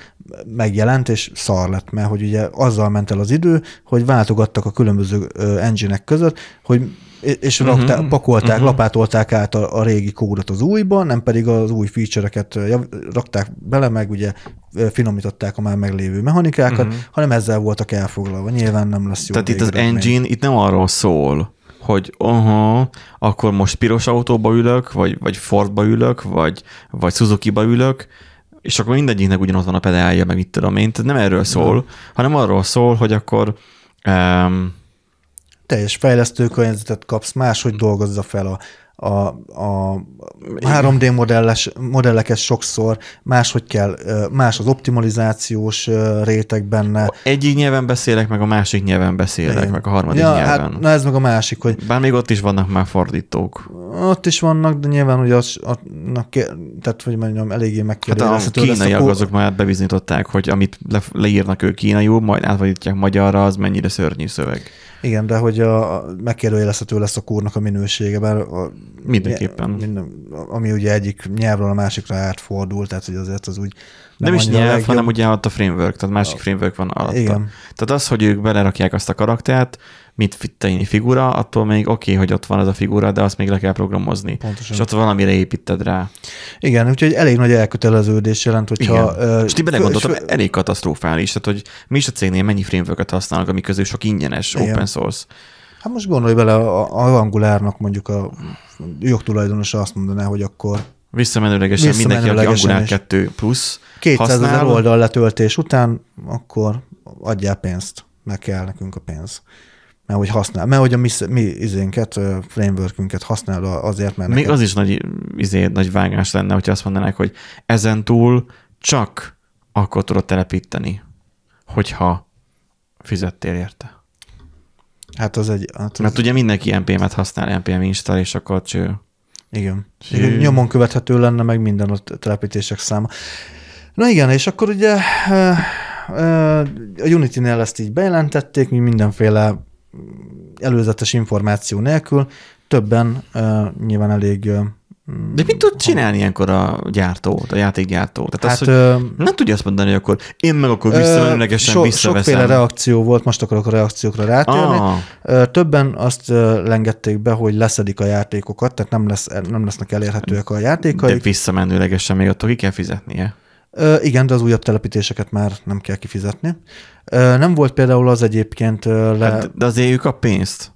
megjelent, és szar lett, mert hogy ugye azzal ment el az idő, hogy váltogattak a különböző engine között, hogy és Mhm, raktá, pakolták, mhm. lapátolták át a, a régi kódot az újba, nem pedig az új feature-eket rakták bele, meg ugye finomították a már meglévő mechanikákat, Mhm. hanem ezzel voltak elfoglalva. Nyilván nem lesz jó. Tehát itt az engine itt nem arról szól, hogy aha, akkor most piros autóba ülök, vagy, vagy Fordba ülök, vagy, vagy Suzuki-ba ülök, és akkor mindegyiknek ugyanott van a pedálja, meg mit tudom én. Tehát nem erről szól, hanem arról szól, hogy akkor um, teljes fejlesztő környezetet kapsz, máshogy dolgozza fel a, a, a 3D modelles, modelleket sokszor, máshogy kell, más az optimalizációs réteg benne. egyik nyelven beszélek, meg a másik nyelven beszélek, Igen. meg a harmadik ja, nyelven. hát, na ez meg a másik, hogy Bár még ott is vannak már fordítók. ott is vannak, de nyilván ugye az, a, na, tehát hogy mondjam, eléggé Hát a megkérdezhető kínaiak kó- azok már bizonyították, hogy amit le, leírnak ők kínaiul, majd átfordítják magyarra, az mennyire szörnyű szöveg. Igen, de hogy a, a megkérdőjelezhető lesz a kórnak a minősége, bár a, Mindenképpen. Minden, ami ugye egyik nyelvről a másikra átfordul, tehát hogy azért az úgy Nem, nem is nyelv, legjobb. hanem ugye ott a framework, tehát másik framework van alatta. Igen. Tehát az, hogy ők belerakják azt a karaktert, mint tényi figura, attól még oké, okay, hogy ott van ez a figura, de azt még le kell programozni. Pontosan. És ott valamire építed rá. Igen, úgyhogy elég nagy elköteleződés jelent, hogyha... Igen. ö, És ti belegondoltam, fő- elég katasztrofális, tehát hogy mi is a cégnél mennyi framework használnak, amik közül sok ingyenes, Igen. open source. Hát most gondolj bele, a, a Angulárnak mondjuk a jogtulajdonosa azt mondaná, hogy akkor Visszamenőlegesen, mindenki, aki Visszamenőlegesen Angular is. 2 plusz 200 ezer oldal letöltés után, akkor adjál pénzt, meg kell nekünk a pénz. Mert hogy használ, mert hogy a mi, mi izénket, frameworkünket használ azért, mert Még neked, az is nagy, izé, nagy vágás lenne, hogyha azt mondanák, hogy ezen túl csak akkor tudod telepíteni, hogyha fizettél érte. hát az egy, hát az, Mert ugye mindenki NPM-et használ, NPM install, és akkor cső. Igen. Hű. igen. Nyomon követhető lenne meg minden a telepítések száma. Na igen, és akkor ugye a Unity-nél ezt így bejelentették, mi mindenféle előzetes információ nélkül, többen nyilván elég... De mit tud csinálni ilyenkor a gyártó, a játékgyártó? Tehát Hát az, hogy ö, nem tudja azt mondani, hogy akkor én meg akkor visszamenőlegesen so, visszaveszem. Sokféle reakció volt, most akarok a reakciókra rátérni. Ah, Többen azt lengették be, hogy leszedik a játékokat, tehát nem, lesz, nem lesznek elérhetőek a de játékaik. visszamenőlegesen még attól ki kell fizetnie. Igen, de az újabb telepítéseket már nem kell kifizetni. Ö, nem volt például az egyébként le... Hát, de azért ő kap pénzt.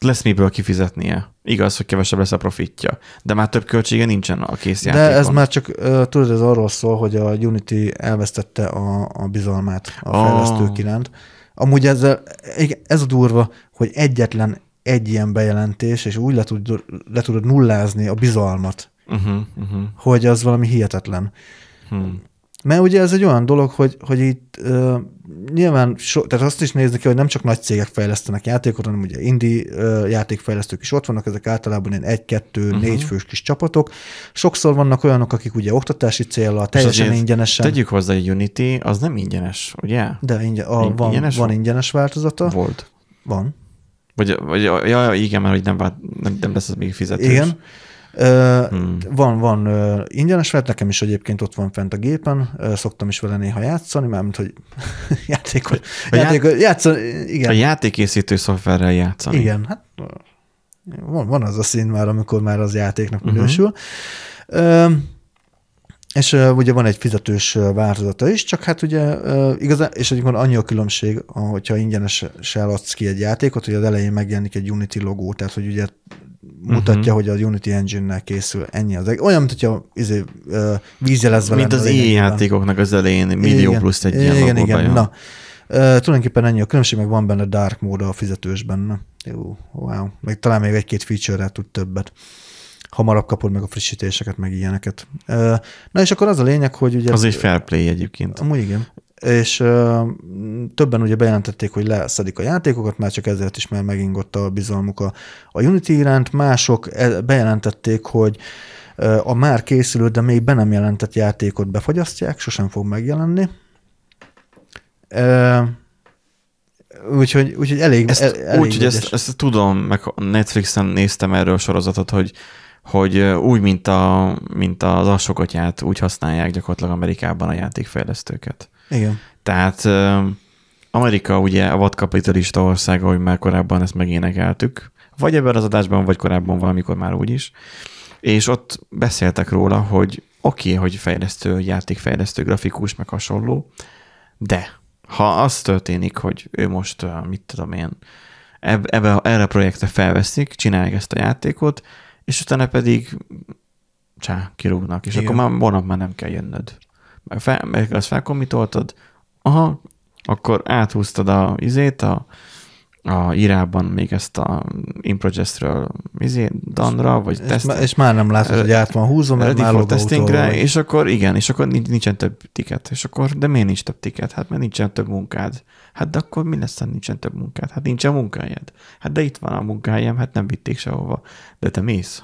Lesz miből kifizetnie. Igaz, hogy kevesebb lesz a profitja, de már több költsége nincsen a kész de játékon. ez már csak, tudod, ez arról szól, hogy a Unity elvesztette a, a bizalmát a Ah. fejlesztők iránt. Amúgy ezzel, ez a durva, hogy egyetlen egy ilyen bejelentés, és úgy le, tud, le tudod nullázni a bizalmat, Uh-huh, uh-huh. hogy az valami hihetetlen. Hmm. Mert ugye ez egy olyan dolog, hogy, hogy itt uh, nyilván, so, tehát azt is nézni kell, hogy nem csak nagy cégek fejlesztenek játékot, hanem ugye indie uh, játékfejlesztők is ott vannak, ezek általában ilyen egy-kettő, uh-huh. négy fős kis csapatok. Sokszor vannak olyanok, akik ugye oktatási célra, teljesen ingyenesen. Tegyük hozzá, hogy Unity az nem ingyenes, ugye? De ingyen, a, van, ingyenes van ingyenes változata. Volt. Van. Vagy, vagy ja, igen, mert hogy nem, nem, nem lesz az még fizetős. Igen. Hmm. Van, van ingyenes fel, nekem is egyébként ott van fent a gépen, szoktam is vele néha játszani, mármint, hogy játékot, a játékot ját... játszani, igen. A játékészítő szoftverrel játszani. Igen, hát van, van az a szín már, amikor már az játéknak mhm. minősül. Uh-huh. Uh, és uh, ugye van egy fizetős változata is, csak hát ugye uh, igazán, és egyébként annyi a különbség, hogyha ingyenesen adsz ki egy játékot, hogy az elején megjelenik egy Unity logó, tehát hogy ugye mutatja, uh-huh. hogy az Unity Engine-nel készül. Ennyi az. Olyan, mint hogyha izé, uh, vízjelezve Mint az ilyen játékoknak az elején millió igen, plusz egy ilyen Igen, igen. Jön. Na, uh, tulajdonképpen ennyi a különbség, meg van benne dark mód a fizetősben. Jó, wow. Meg talán még egy-két feature-rel tud többet hamarabb kapod meg a frissítéseket, meg ilyeneket. Na és akkor az a lényeg, hogy ugye... Az egy fair play egyébként. Amúgy igen. És uh, többen ugye bejelentették, hogy leszedik a játékokat, már csak ezért is már megingott a bizalmuk a, a Unity iránt. Mások e, bejelentették, hogy uh, a már készülő, de még be nem jelentett játékot befagyasztják, sosem fog megjelenni. Uh, Úgyhogy, úgyhogy elég, ezt, el, elég Úgy, hogy ezt, ezt tudom, meg Netflixen néztem erről a sorozatot, hogy hogy úgy, mint, a, mint az alsogatját, úgy használják gyakorlatilag Amerikában a játékfejlesztőket. Igen. Tehát Amerika ugye a vadkapitalista ország, ahogy már korábban ezt megénekeltük, vagy ebben az adásban, vagy korábban valamikor már úgy is, és ott beszéltek róla, hogy oké, okay, hogy fejlesztő, játékfejlesztő, grafikus, meg hasonló, de ha az történik, hogy ő most, mit tudom én, ebbe, erre a projektre felveszik, csinálják ezt a játékot, és utána pedig csá, kirúgnak, és Igen. akkor már vonap már nem kell jönnöd. Fel, meg azt felkomitoltad, aha, akkor áthúztad a izét, a, a írában még ezt a Improgestről izé, Danra, vagy és, teszt, és már nem látod, hogy át van húzva, mert már testingre, és akkor igen, és akkor nincsen több tiket, és akkor, de miért nincs több tiket? Hát mert nincsen több munkád. Hát de akkor mi lesz, ha nincsen több munkád? Hát nincsen munkájad. Hát de itt van a munkájám, hát nem vitték sehova. De te mész.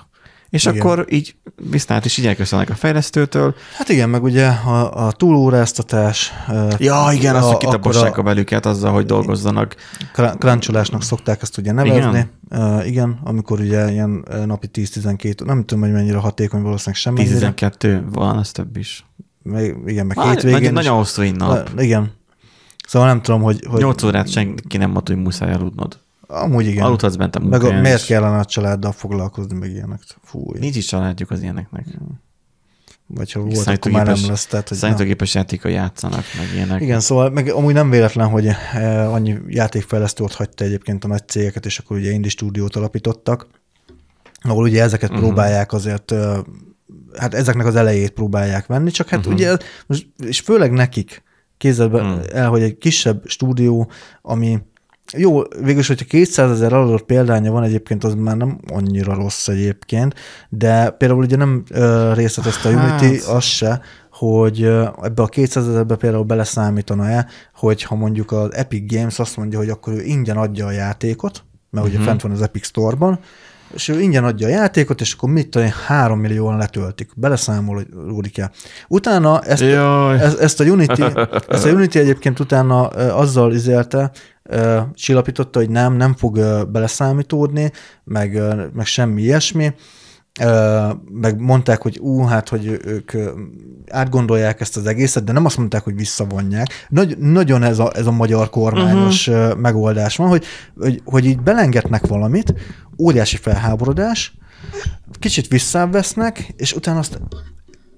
És igen. akkor így viszont is így elköszönnek a fejlesztőtől. Hát igen, meg ugye a, a túlóráztatás. Ja, igen, azt, hogy kitapossák a, a belüket azzal, hogy dolgozzanak. Kráncsolásnak szokták ezt ugye nevezni. Igen, uh, igen amikor ugye ilyen napi 10-12, nem tudom, hogy mennyire hatékony, valószínűleg sem. 10-12 van, az több is. Meg, igen, meg hétvégén. Nagyon, nagyon hosszú nap. Igen. Szóval nem tudom, hogy... hogy 8 órát senki nem mondta, hogy muszáj aludnod. Amúgy igen. Aludhatsz bent a Meg a, miért kellene a családdal foglalkozni, meg ilyenek? Fúj. Nincs is családjuk az ilyeneknek. Vagy ha volt, akkor már nem lesz. Tehát, hogy Számítógépes játéka játszanak, meg ilyenek. Igen, szóval meg amúgy nem véletlen, hogy eh, annyi játékfejlesztő ott hagyta egyébként a nagy cégeket, és akkor ugye indie stúdiót alapítottak, ahol ugye ezeket uh-huh. próbálják azért, eh, hát ezeknek az elejét próbálják venni, csak hát uh-huh. ugye, és főleg nekik képzeld uh-huh. el, hogy egy kisebb stúdió, ami jó, végülis, hogyha 200 ezer adott példánya van egyébként, az már nem annyira rossz egyébként, de például ugye nem uh, részletezte a Unity hát. az se, hogy ebbe a 200 ezerbe például beleszámítana-e, hogy ha mondjuk az Epic Games azt mondja, hogy akkor ő ingyen adja a játékot, mert uh-huh. ugye mhm. fent van az Epic Store-ban, és ő ingyen adja a játékot, és akkor mit tudom, három millióan letöltik. Beleszámolódik el. Utána ezt, ezt, ezt, a Unity, ezt a Unity egyébként utána azzal izélte, csillapította, hogy nem, nem fog beleszámítódni, meg, meg semmi ilyesmi, meg mondták, hogy ú, hát, hogy ők átgondolják ezt az egészet, de nem azt mondták, hogy visszavonják. Nagy, nagyon ez a, ez a magyar kormányos uh-huh. megoldás van, hogy, hogy, hogy így belengetnek valamit, óriási felháborodás, kicsit visszavesznek, és utána azt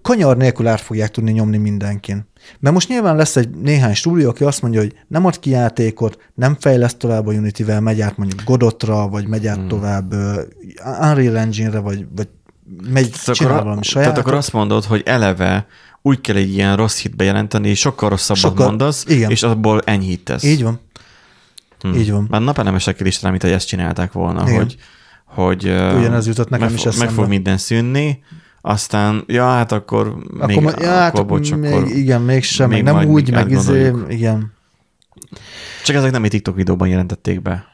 kanyar nélkül át fogják tudni nyomni mindenkin. Mert most nyilván lesz egy néhány stúdió, aki azt mondja, hogy nem ad ki játékot, nem fejleszt tovább a Unity-vel, megy át mondjuk Godotra, vagy megy át hmm. tovább Unreal Engine-re, vagy, vagy megy, tehát csinál akkor, valami sajátot. Tehát akkor azt mondod, hogy eleve úgy kell egy ilyen rossz hit bejelenteni, sokkal rosszabbat sokkal, mondasz, igen. és abból enyhítesz. Így van. Hmm. Így van. Már napelemesek is mint hogy ezt csinálták volna, igen. hogy, hogy Ugyanez jutott nekem meg, is eszembe. meg fog minden szűnni, aztán, ja, hát akkor, Akkor, még, ma- ja, hát akkor bocs, még, akkor igen, mégsem, még nem úgy, meg izé, igen. Csak ezek nem egy TikTok videóban jelentették be.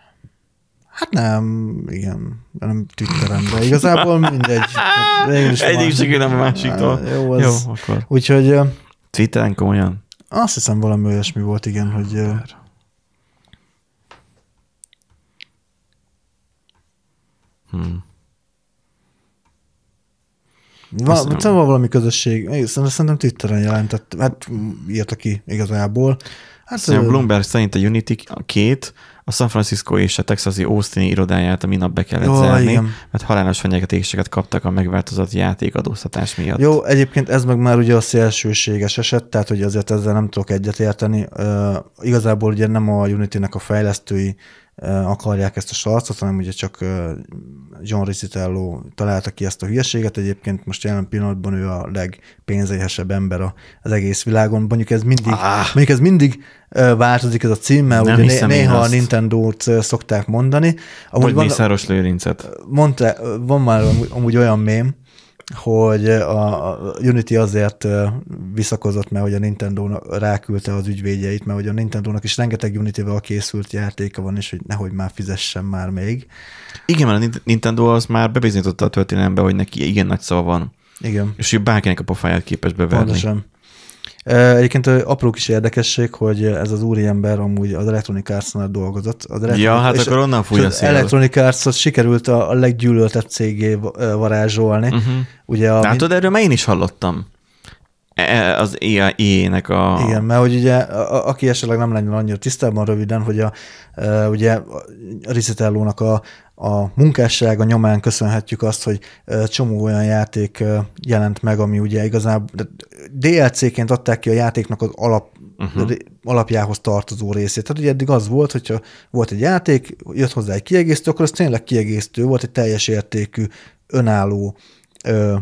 Hát nem, igen, nem Twitteren, de igazából mindegy. Egyik sikő nem a másiktól. Jó, Jó, az, akkor. Úgyhogy Twitteren komolyan? azt hiszem valami olyasmi volt, igen, hogy Hmm. Va, Azt nem- szóval valami közösség, szerintem szerintem Twitteren jelentett, hát írta ki igazából. Hát, ö, Bloomberg szerint a Unity a két, a San Francisco és a texasi Austin irodáját a minap be kellett Jó, zárni, igen. mert halálos fenyegetéseket kaptak a megváltozott játékadóztatás miatt. Jó, egyébként ez meg már ugye a szélsőséges eset, tehát hogy azért ezzel nem tudok egyetérteni. Uh, igazából ugye nem a Unity-nek a fejlesztői akarják ezt a sarcot, hanem ugye csak John Riccitello találta ki ezt a hülyeséget. Egyébként most jelen pillanatban ő a legpénzéhesebb ember az egész világon. Mondjuk ez mindig, Ah. mondjuk ez mindig változik ez a cím, mert Nem ugye néha a. Nintendo-t szokták mondani. Vagy van- Mészáros Lőrincet. mondta, van már amúgy, amúgy olyan mém, hogy a Unity azért visszakozott, mert hogy a Nintendo ráküldte az ügyvédjeit, mert hogy a Nintendo-nak is rengeteg Unity-vel készült játéka van, és hogy nehogy már fizessen már még. Igen, mert a Nint- Nintendo az már bebizonyította a történelembe, hogy neki igen nagy szava van, Igen, és hogy bárkinek a pofáját képes beverni. pontosan. Egyébként apró kis érdekesség, hogy ez az úriember amúgy az Electronic Arts-nál dolgozott. Az Electronic- Ja, hát akkor onnan fúj a szél. Electronic Arts-ot sikerült a, a leggyűlöltebb cégé varázsolni. Uh-huh. Ugye a, Látod, erről már én is hallottam. E- Az EA-nek a... Igen, mert hogy ugye, a, aki esetleg nem lenne annyira tisztában röviden, hogy a, e, ugye a Risitellónak a, a munkássága nyomán köszönhetjük azt, hogy csomó olyan játék jelent meg, ami ugye igazából DLC-ként adták ki a játéknak az alap, uh-huh. alapjához tartozó részét. Tehát ugye eddig az volt, hogyha volt egy játék, jött hozzá egy kiegészítő, akkor az tényleg kiegészítő volt, egy teljes értékű, önálló ö,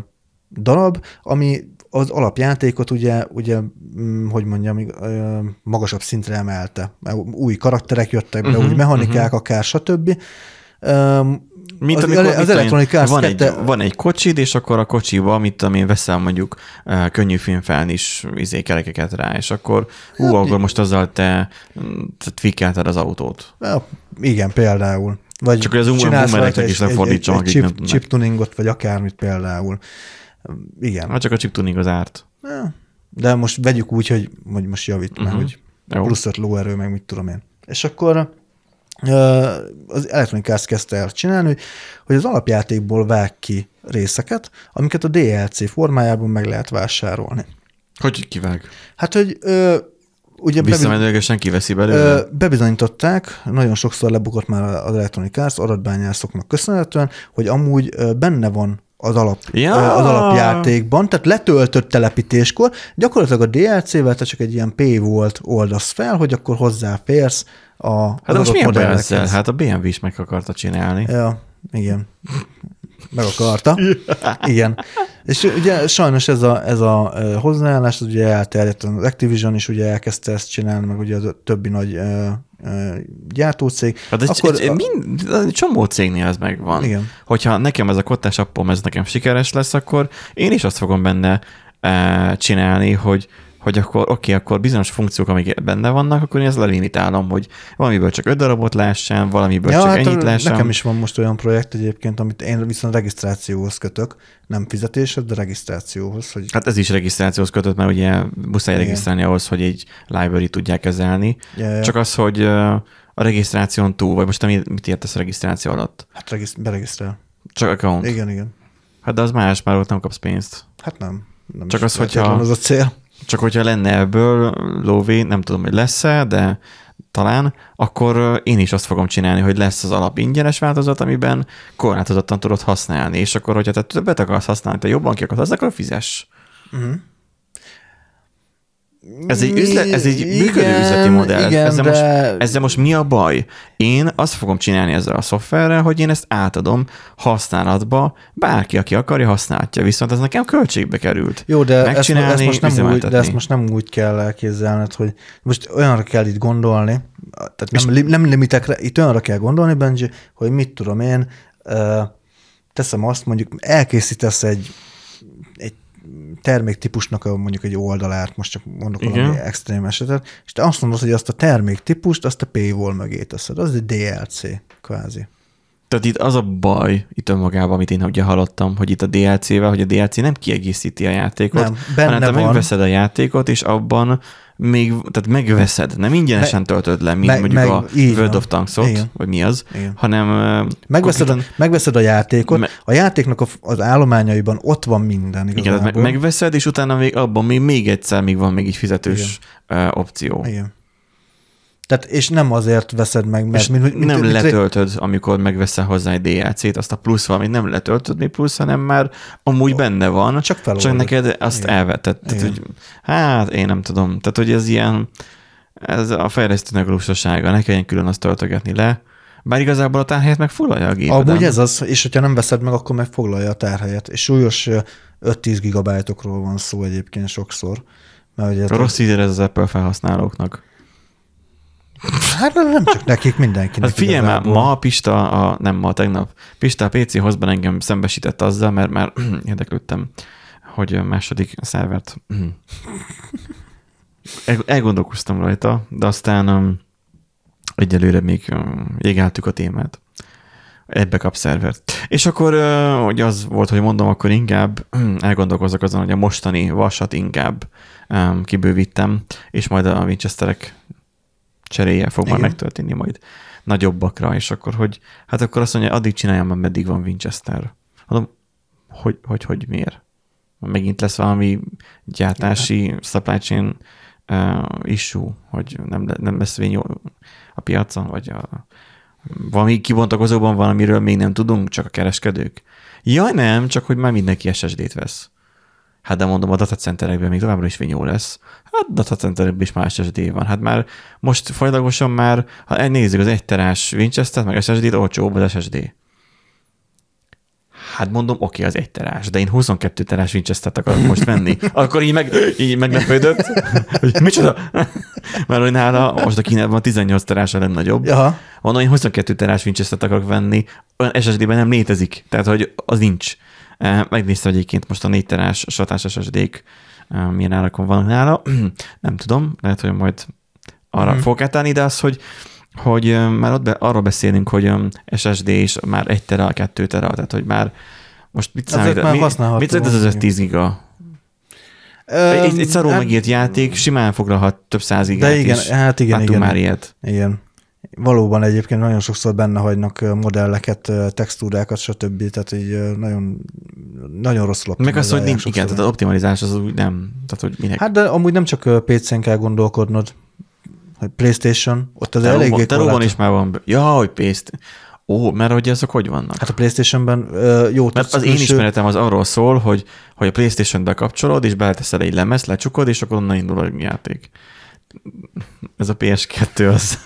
darab, ami az alapjátékot ugye, ugye mm, hogy mondjam, magasabb szintre emelte. Mert Új karakterek jöttek be, Mhm, új mechanikák, akár stb. Ö, Mint az, amikor az Electronic Arts van, 2 egy, van egy kocsid, és akkor a kocsiba, mit tudom én, veszel mondjuk uh, könnyű filmfeln is izé, kerekeket rá, és akkor hú, Hát, akkor most azzal te, te tweakelted az autót. Ja, igen, például. Vagy Csak az um- rajta is egy- egy- egy akik chip, chip tuningot, vagy akármit például. Igen. Hát csak a chip tuning az árt. Ja. De most vegyük úgy, hogy, hogy most javít, mert Mhm. hogy Jó. plusz öt lóerő, meg mit tudom én. És akkor az Electronic Arts kezdte el csinálni, hogy- az alapjátékból vág ki részeket, amiket a DLC formájában meg lehet vásárolni. Hogy kivág? Hát, hogy ö, ugye Visszamenőlegesen kiveszi ö, belőle? bebizonyították, nagyon sokszor lebukott már az Electronic Arts adatbányászoknak köszönhetően, hogy amúgy ö, benne van az, alap, Ja. az alapjátékban, tehát letöltött telepítéskor, gyakorlatilag a DLC-vel te csak egy ilyen P volt oldasz fel, hogy akkor hozzáférsz a Hát de most milyen ezzel? Hát a BMW is meg akarta csinálni. Ja, igen. Meg akarta. Igen. És ugye sajnos ez a, ez a hozzáállás, az ugye elterjedt, az Activision is ugye elkezdte ezt csinálni, meg ugye a többi nagy gyártócég. Hát egy, Akkor egy, mind, csomó cégnél ez megvan. Igen. Hogyha nekem ez a kottás appom, ez nekem sikeres lesz, akkor én is azt fogom benne e, csinálni, hogy hogy akkor oké, akkor bizonyos funkciók, amik benne vannak, akkor én ezt lelimitálom, hogy valamiből csak öt darabot lássam, valamiből Ja, csak hát ennyit lássam. nekem is van most olyan projekt egyébként, amit én viszont regisztrációhoz kötök, nem fizetéshez, de regisztrációhoz, hogy Hát ez is regisztrációhoz kötött, mert ugye muszáj Igen. regisztrálni ahhoz, hogy egy library tudják kezelni. Ja, ja. Csak az, hogy a regisztráción túl, vagy most te mi- mit értesz a regisztráció alatt? hát regiszt- beregisztrál. Csak account. Igen, igen. Hát de az más, már ott nem kapsz pénzt. Hát nem. nem Csak az, hogyha- Az a cél. Csak hogyha lenne ebből lóvé, nem tudom, hogy lesz-e, de talán, akkor ö, én is azt fogom csinálni, hogy lesz az alap ingyenes változat, amiben korlátozottan tudod használni, és akkor, hogyha te többet akarsz használni, te jobban ki akarsz, akkor fizess. Uh-huh. Ez egy, üzlet, ez egy Igen, működő üzleti modell. Igen, ezzel, de... most, ezzel most mi a baj? Én azt fogom csinálni ezzel a szoftverrel, hogy én ezt átadom használatba, bárki, aki akarja, használhatja, viszont ez nekem költségbe került. Jó, de ezt, Megcsinálni, ezt most nem úgy, de ezt most nem úgy kell elképzelned, hogy most olyanra kell itt gondolni, tehát nem, li, nem limitekre, itt olyanra kell gondolni, Benji, hogy mit tudom én, teszem azt, mondjuk elkészítesz egy terméktípusnak a, mondjuk egy oldalát, most csak mondok Igen. valami extrém esetet, és te azt mondod, hogy azt a terméktípust, azt a paywall mögé teszed. Az egy DLC, kvázi. Tehát itt az a baj, itt önmagában, amit én ugye hallottam, hogy itt a DLC-vel, hogy a DLC nem kiegészíti a játékot, Nem, benne hanem te van. megveszed a játékot, és abban még, tehát megveszed, nem ingyenesen töltöd le, mint meg- mondjuk meg- a így World of Tanks-ot, Igen. vagy mi az, Igen. hanem Megveszed, a, konkrétan- megveszed a játékot, Me- a játéknak az állományaiban ott van minden igen, igazából. tehát meg- megveszed, és utána még abban még, még egyszer még van még egy fizetős ö, opció. Igen. Tehát, és nem azért veszed meg, mert És mint, mint, nem mint, letöltöd, amikor megveszel hozzá egy DLC-t, azt a plusz valamit nem letöltöd még plusz, hanem már amúgy benne van, Csak feloldod. csak neked azt Igen. elvetted. Tehát, Igen. hogy, hát én nem tudom. Tehát, hogy ez ilyen, ez a fejlesztőnek a lustasága, ne kelljen külön azt töltögetni le, bár igazából a tárhelyet megfoglalja a gépeden. Amúgy ez az, és hogyha nem veszed meg, akkor megfoglalja a tárhelyet. És súlyos ö, 5-10 gigabájtokról van szó egyébként sokszor. Mert ugye, Rossz ízére ez az Apple felhasználóknak. Hát nem csak nekik, mindenkinek. Hát figyelj már, ma Pista, a, nem ma, tegnap, Pista a PC hozban engem szembesített azzal, mert már érdeklődtem, hogy a második szervert El- elgondolkoztam rajta, de aztán um, egyelőre még um, jégeltük a témát. Egy backup szervert. És akkor, uh, hogy az volt, hogy mondom, akkor inkább elgondolkozok azon, hogy a mostani vasat inkább um, kibővítem, és majd a Winchesterek cseréje fog Igen. megtörténni majd nagyobbakra, és akkor, hogy hát akkor azt mondja, addig csináljam, meddig van Winchester. Mondom, hogy, hogy, hogy miért? Megint lesz valami gyártási supply chain uh, issue, hogy nem, nem lesz vény a piacon, vagy a, valami kibontakozóban valamiről még nem tudunk, csak a kereskedők. Jaj, nem, csak hogy már mindenki SSD-t vesz. Hát de mondom, a datacenterekben még továbbra is vinyó lesz. Hát datacenterekben is már SSD van. Hát már most folyamatosan már, ha nézzük az egy terás Winchester-t, meg SSD-t, olcsóbb az SSD. Hát mondom, oké, az egy terás, de én 22 terás Winchester-t akarok most venni. Akkor így, meg, így meglepődött, hogy micsoda? Mert hogy nála most a Kínában 18 terás a legnagyobb. Jaha. Mondom, én 22 terás Winchester-t akarok venni, olyan SSD-ben nem létezik, tehát hogy az nincs. Eh, Megnéztem egyébként most a 4 terás satás SSD-k, eh, milyen árakon vannak nála. Nem tudom, lehet, hogy majd arra Mhm. mm. fogok átállni, de az, hogy hogy eh, már ott be, arról beszélünk, hogy SSD is már 1 tera, 2 tera, tehát hogy már most mit számít? már mi, mit számít az igen. 10 giga? Öm, Egy, egy szarul hát- megírt játék simán foglalhat több száz gigát De igen, is. hát igen, Láttunk igen. már ilyet. Igen. Valóban egyébként nagyon sokszor benne hagynak modelleket, textúrákat, stb. Tehát így nagyon, nagyon rosszul Meg az, hogy nincs, igen, tehát az optimalizás az úgy nem, tehát hogy minek. Hát de amúgy nem csak PC-n kell gondolkodnod, hogy PlayStation, ott az Teróban- eléggé Teróban korlát- is már van. Ja, hogy pészt. Ó, mert hogy azok hogy vannak? Hát a PlayStation-ben jó mert az én ismeretem az arról szól, hogy, hogy a Playstation bekapcsolod, és beleteszel egy lemez, lecsukod, és akkor onnan indul a játék. Ez a PS2 az.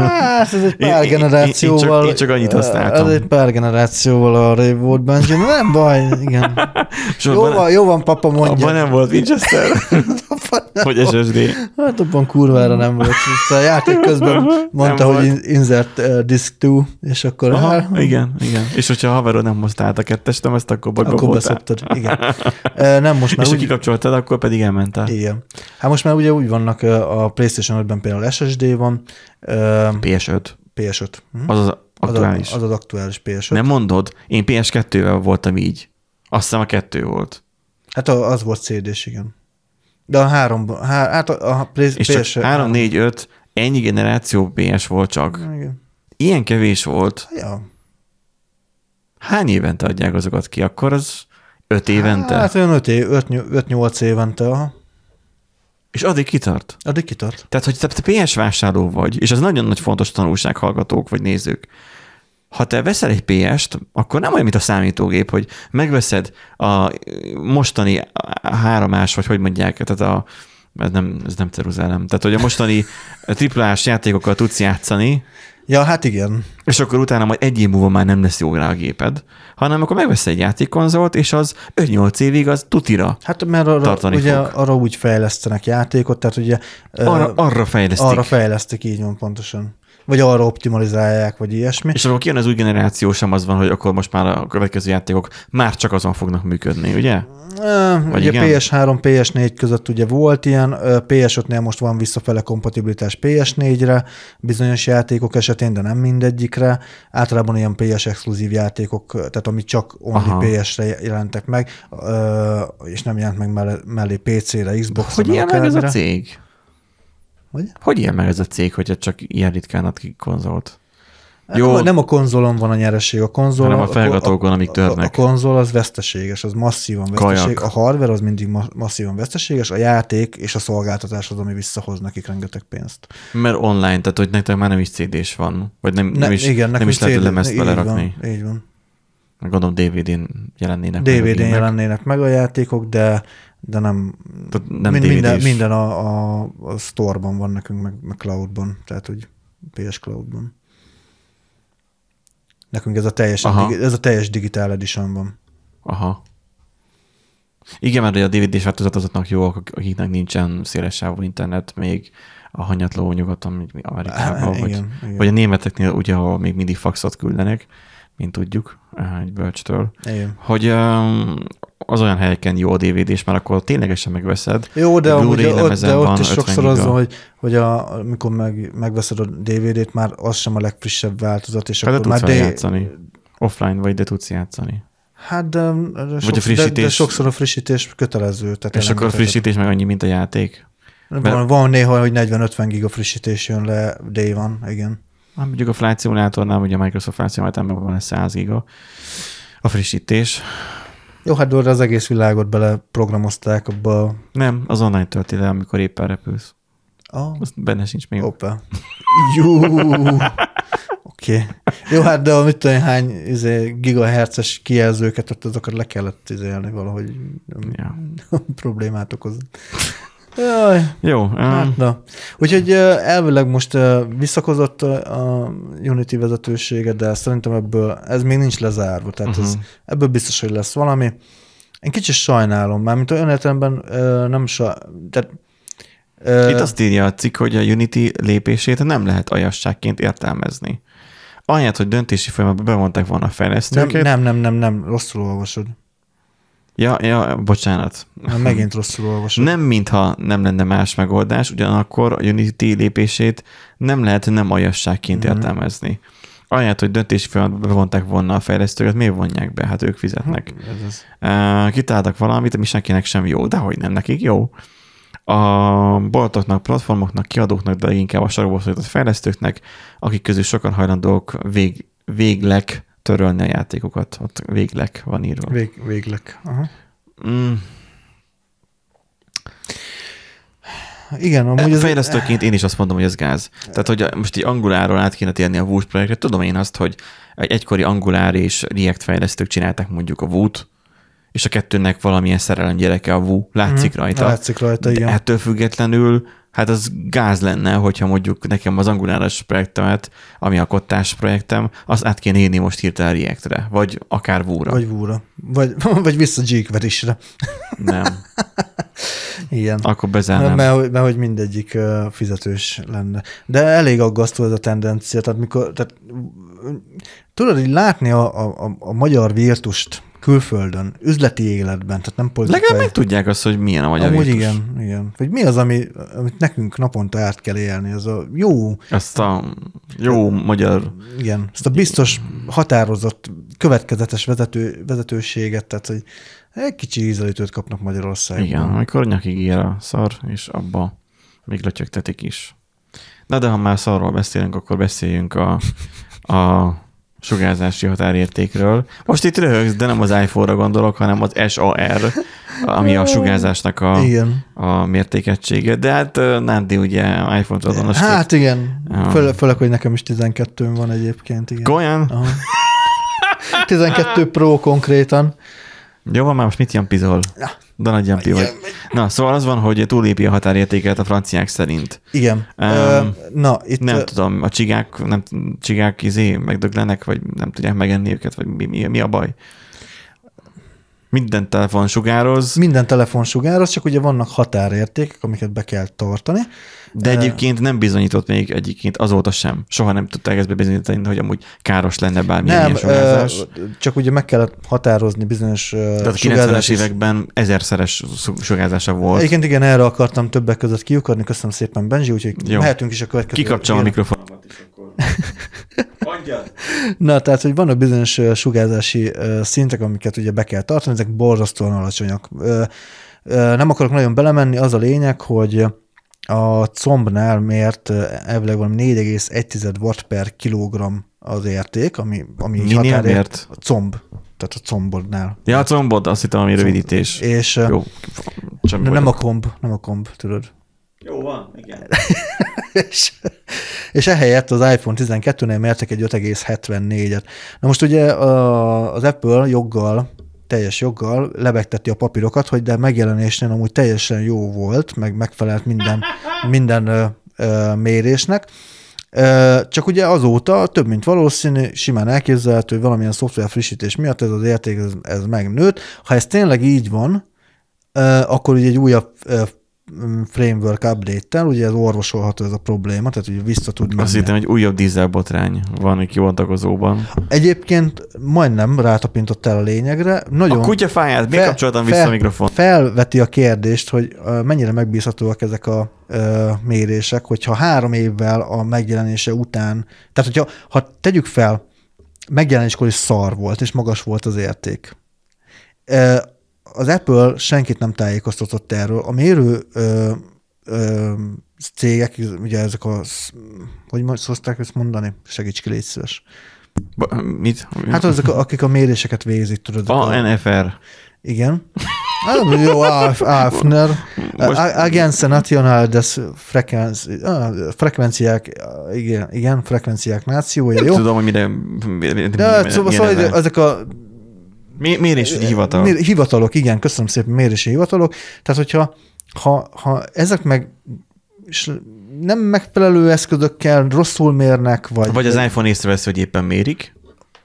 Hát ez egy pár én- generációval... én csak- én csak annyit használtam. Ez egy pár generációval arra volt Bungie, nem baj, igen. Jó van, jó van, papa mondja. abban nem volt Winchester, hogy. SSD. Hát abban kurvára nem volt. Ezt a játék közben mondta, Nem hogy volt. in- insert uh, disk 2, és akkor, Aha, hát, igen, igen. És hogyha a haverod nem hozta át a kettes lemezt, akkor bagga akkor beszoptad. Igen. Nem, most már És úgy, kikapcsoltad, akkor pedig elmentál. igen. Hát most már ugye úgy vannak, a PlayStation 5-ben például SSD van, ö, PS5. PS5. Hm? Az az aktuális. az az aktuális PS5. Nem mondod? Én PS2-vel voltam így. Azt hiszem a kettő volt. Hát az volt CD-s, igen. De a három, há, hát a, a Play, És PS, csak 3, 4, 5, ennyi generáció PS volt csak. Igen. Ilyen kevés volt. Ja. Hány évente adják azokat ki? Akkor az 5 évente? Hát olyan 5-8 évente, aha. És addig kitart. Addig kitart. Tehát, hogy te, te PS vásárló vagy, és ez nagyon nagy fontos tanulság hallgatók vagy nézők. Ha te veszel egy PS-t, akkor nem olyan, mint a számítógép, hogy megveszed a mostani háromás, vagy hogy mondják, tehát a, ez nem, ez nem Ceruzálem, tehát hogy a mostani triplás játékokkal tudsz játszani, Ja, hát igen. és akkor utána majd egy év múlva már nem lesz jó rá a géped, hanem akkor megveszel egy játékkonzolt, és az 5-8 évig az tutira. Hát mert arra, Tartani ugye, fog. arra úgy fejlesztenek játékot, tehát ugye Arra, arra fejlesztik. arra fejlesztik, így van pontosan. Vagy arra optimalizálják, vagy ilyesmi. És akkor kijön az új generáció sem az van, hogy akkor most már a következő játékok már csak azon fognak működni, ugye? Vagy ugye igen? PS3, PS4 között ugye volt ilyen, PS5-nél most van visszafele kompatibilitás PS4-re, bizonyos játékok esetén, de nem mindegyikre. Általában ilyen PS exkluzív játékok, tehát ami csak only PS-re jelentek meg, és nem jelent meg mellé PC-re, Xbox-ra. Hogy ilyen meg ez a cég? Hogy? Hogy ilyen meg ez a cég, hogyha csak ilyen ritkán ad ki konzolt? Jó. Nem, nem a konzolon van a nyereség, a konzol... Hanem a felgatókon, amik törnek. A, a konzol az veszteséges, az masszívan veszteség. Kajak. A hardware az mindig ma, masszívan veszteséges, a játék és a szolgáltatás az, ami visszahoz nekik rengeteg pénzt. Mert online, tehát hogy nektek már nem is CD-s van, vagy nem, ne, nem is, igen, nem is lehet lemezt belerakni. Van, így van. Gondolom DVD-n jelennének DVD-n meg. jelennének meg a játékok, de de nem, nem mind, minden, minden a, a, a store-ban van nekünk, meg, meg cloudban, tehát hogy PS Cloudban. Nekünk ez a teljes, ez a teljes Digital Edition van. Aha. Igen, mert a DVD-s változat azoknak jó, akiknek nincsen szélesávú internet, még a hanyatló nyugaton, mint Amerikában, igen, vagy, igen. vagy a németeknél ugye, ahol még mindig faxot küldenek, mint tudjuk, egy bölcstől, igen. hogy az olyan helyeken jó a dvd és már akkor ténylegesen megveszed. Jó, de, amúgy, ott, de ott is sokszor az, hogy, hogy a, amikor meg, megveszed a DVD-t, már az sem a legfrissebb változat, és hát akkor már... De játszani. Offline vagy, de tudsz játszani. Hát, de, de, sok, a frissítés... de, de sokszor a frissítés kötelező. Tehát és akkor a frissítés meg annyi, mint a játék? Van, Mert... van néha, hogy 40-50 giga frissítés jön le day van, igen. Hát mondjuk a Flight Simulatornál, ugye a Microsoft Flight Simulatornál van 100 giga a frissítés. Jó, hát de az egész világot beleprogramozták abba. Nem, az online tölti le, amikor éppen repülsz. Oh. Azt benne sincs még. Opa. Jó. Oké. Okay. Jó, hát de mit tudom, hány izé, gigahertzes kijelzőket, ott azokat le kellett izélni valahogy ja. problémát okoz. Jaj. Jó. Um... Hát, na. Úgyhogy elvileg most visszakozott a Unity vezetősége, de szerintem ebből ez még nincs lezárva, tehát uh-huh. ez, mhm. ebből biztos, hogy lesz valami. Én kicsit sajnálom, már mint olyan értelemben nem sa, tehát itt azt írja a cikk, hogy a Unity lépését nem lehet ajasságként értelmezni. Ahelyett, hogy döntési folyamatban bevonták volna a fejlesztőket. Nem, nem, nem, nem, nem, rosszul olvasod. Ja, ja, bocsánat. Na, megint rosszul olvasod. Nem, mintha nem lenne más megoldás, ugyanakkor a Unity lépését nem lehet nem aljasságként mm-hmm. értelmezni. Ahelyett, hogy döntési folyamatba bevonták volna a fejlesztőket, miért vonják be? Hát ők fizetnek. Uh, kitáltak valamit, ami senkinek sem jó, de hogy nem nekik jó. A boltoknak, platformoknak, kiadóknak, de inkább a sarokból fejlesztőknek, akik közül sokan hajlandók vég, végleg törölni a játékokat. Ott véglek van írva. Vég, véglek. Aha. Mm. Igen, amúgy ez... Fejlesztőként én is azt mondom, hogy ez gáz. Tehát, hogy most egy Anguláról át kéne térni a Vue projektre, tudom én azt, hogy egy egykori Angular és React fejlesztők csinálták mondjuk a Vue-t, és a kettőnek valamilyen szerelem gyereke a Vue, látszik mm, rajta. Látszik rajta, igen. De ettől függetlenül hát az gáz lenne, hogyha mondjuk nekem az anguláros projektemet, ami a kottás projektem, az át kéne írni most hirtelen React-re, vagy akár Vue-ra. Vagy Vue-ra. Vagy, vagy vissza jQuery-sre. Nem. Igen. Akkor bezárnám. Mert, mert, mert hogy mindegyik fizetős lenne. De elég aggasztó ez a tendencia. Tehát mikor, tehát, tudod, így látni a, a, a magyar virtust külföldön, üzleti életben, tehát nem politikai. Legalább meg tudják azt, hogy milyen a magyar Amúgy igen, igen. Hogy mi az, ami, amit nekünk naponta át kell élni, ez a jó... Ezt a jó magyar... Igen, ezt a biztos határozott, következetes vezető, vezetőséget, tehát hogy egy kicsi ízelítőt kapnak Magyarországon. Igen, amikor nyakig ér a szar, és abba még lötyögtetik is. Na de ha már szarról beszélünk, akkor beszéljünk a, a sugárzási határértékről. Most itt röhögsz, de nem az iPhone-ra gondolok, hanem az SAR, ami a sugárzásnak a, igen. a mértékegysége. De hát Nándi ugye iPhone-t adon. Hát igen, Föl, főleg, hogy nekem is 12 van egyébként. Igen. Olyan? Aha. 12 Pro konkrétan. Jó van, már most mit jampizol? Ja. De nagy jampi vagy. Na, szóval az van, hogy túlépi a határértéket a franciák szerint. Igen. Um, Na, itt... Nem tudom, a csigák, nem, csigák izé megdöglenek, vagy nem tudják megenni őket, vagy mi, mi, mi a baj? Minden telefon sugároz. Minden telefon sugároz, csak ugye vannak határértékek, amiket be kell tartani. De egyébként nem bizonyított még egyébként azóta sem. Soha nem tudták ezt bebizonyítani, hogy amúgy káros lenne bármilyen Nem, sugárzás. csak ugye meg kellett határozni bizonyos Tehát a 90-es sugárzási- években ezerszeres su- sugárzása volt. Egyébként igen, erre akartam többek között kiukadni. Köszönöm szépen, Benji, úgyhogy Jó. Mehetünk is a következő. Kikapcsolom a mikrofonomat is akkor. Mondjad! Na, tehát, hogy vannak bizonyos sugárzási szintek, amiket ugye be kell tartani, ezek borzasztóan alacsonyak. Nem akarok nagyon belemenni, az a lényeg, hogy a combnál mért elvileg valami 4,1 watt per kilogramm az érték, ami, ami Minél határért- mért? A comb, tehát a combodnál. Ja, a combod, azt hittem, ami rövidítés. És Jó. Baj. nem a komb, nem a komb, tudod. Jó van, igen. és, és ehelyett az iPhone 12-nél mértek egy 5,74-et. Na most ugye az Apple joggal, teljes joggal lebegteti a papírokat, hogy de megjelenésnél amúgy teljesen jó volt, meg megfelelt minden, minden ö, ö, mérésnek. Ö, Csak ugye azóta több mint valószínű, simán elképzelhető, hogy valamilyen szoftver frissítés miatt ez az érték ez, ez megnőtt. Ha ez tényleg így van, ö, akkor ugye egy újabb ö, framework update-tel, ugye ez orvosolható ez a probléma, tehát ugye vissza tud menni. Azt hittem, hogy újabb dízelbotrány van egy kibontakozóban. Egyébként majdnem rátapintott el a lényegre. Nagyon A kutyafáját, miért kapcsoltam vissza a mikrofon? Felveti a kérdést, hogy mennyire megbízhatóak ezek a ö, mérések, hogyha három évvel a megjelenése után, tehát hogyha ha tegyük fel, megjelenéskor is szar volt, és magas volt az érték. Az Apple senkit nem tájékoztatott erről. A mérő ö, ö, cégek, ugye ezek a, hogy szokták ezt mondani? Segíts ki, légy szíves. Ba- Mit? Hát azok, akik a méréseket végzik, tudod. a a, NFR. igen. Ah, jó, AF, AFNER, Agence Nationale des Frekvenciák, igen, igen, frekvenciák nációja, jó? Tudom, hogy mire... mire- De, mire- szóval, milyen szóval ez a- ezek a Mi- Mérési hivatal. Mér- Hivatalok, igen, köszönöm szépen, mérési hivatalok. Tehát, hogyha ha, ha ezek meg és nem megfelelő eszközökkel rosszul mérnek, vagy, Vagy az iPhone észrevesz, hogy éppen mérik.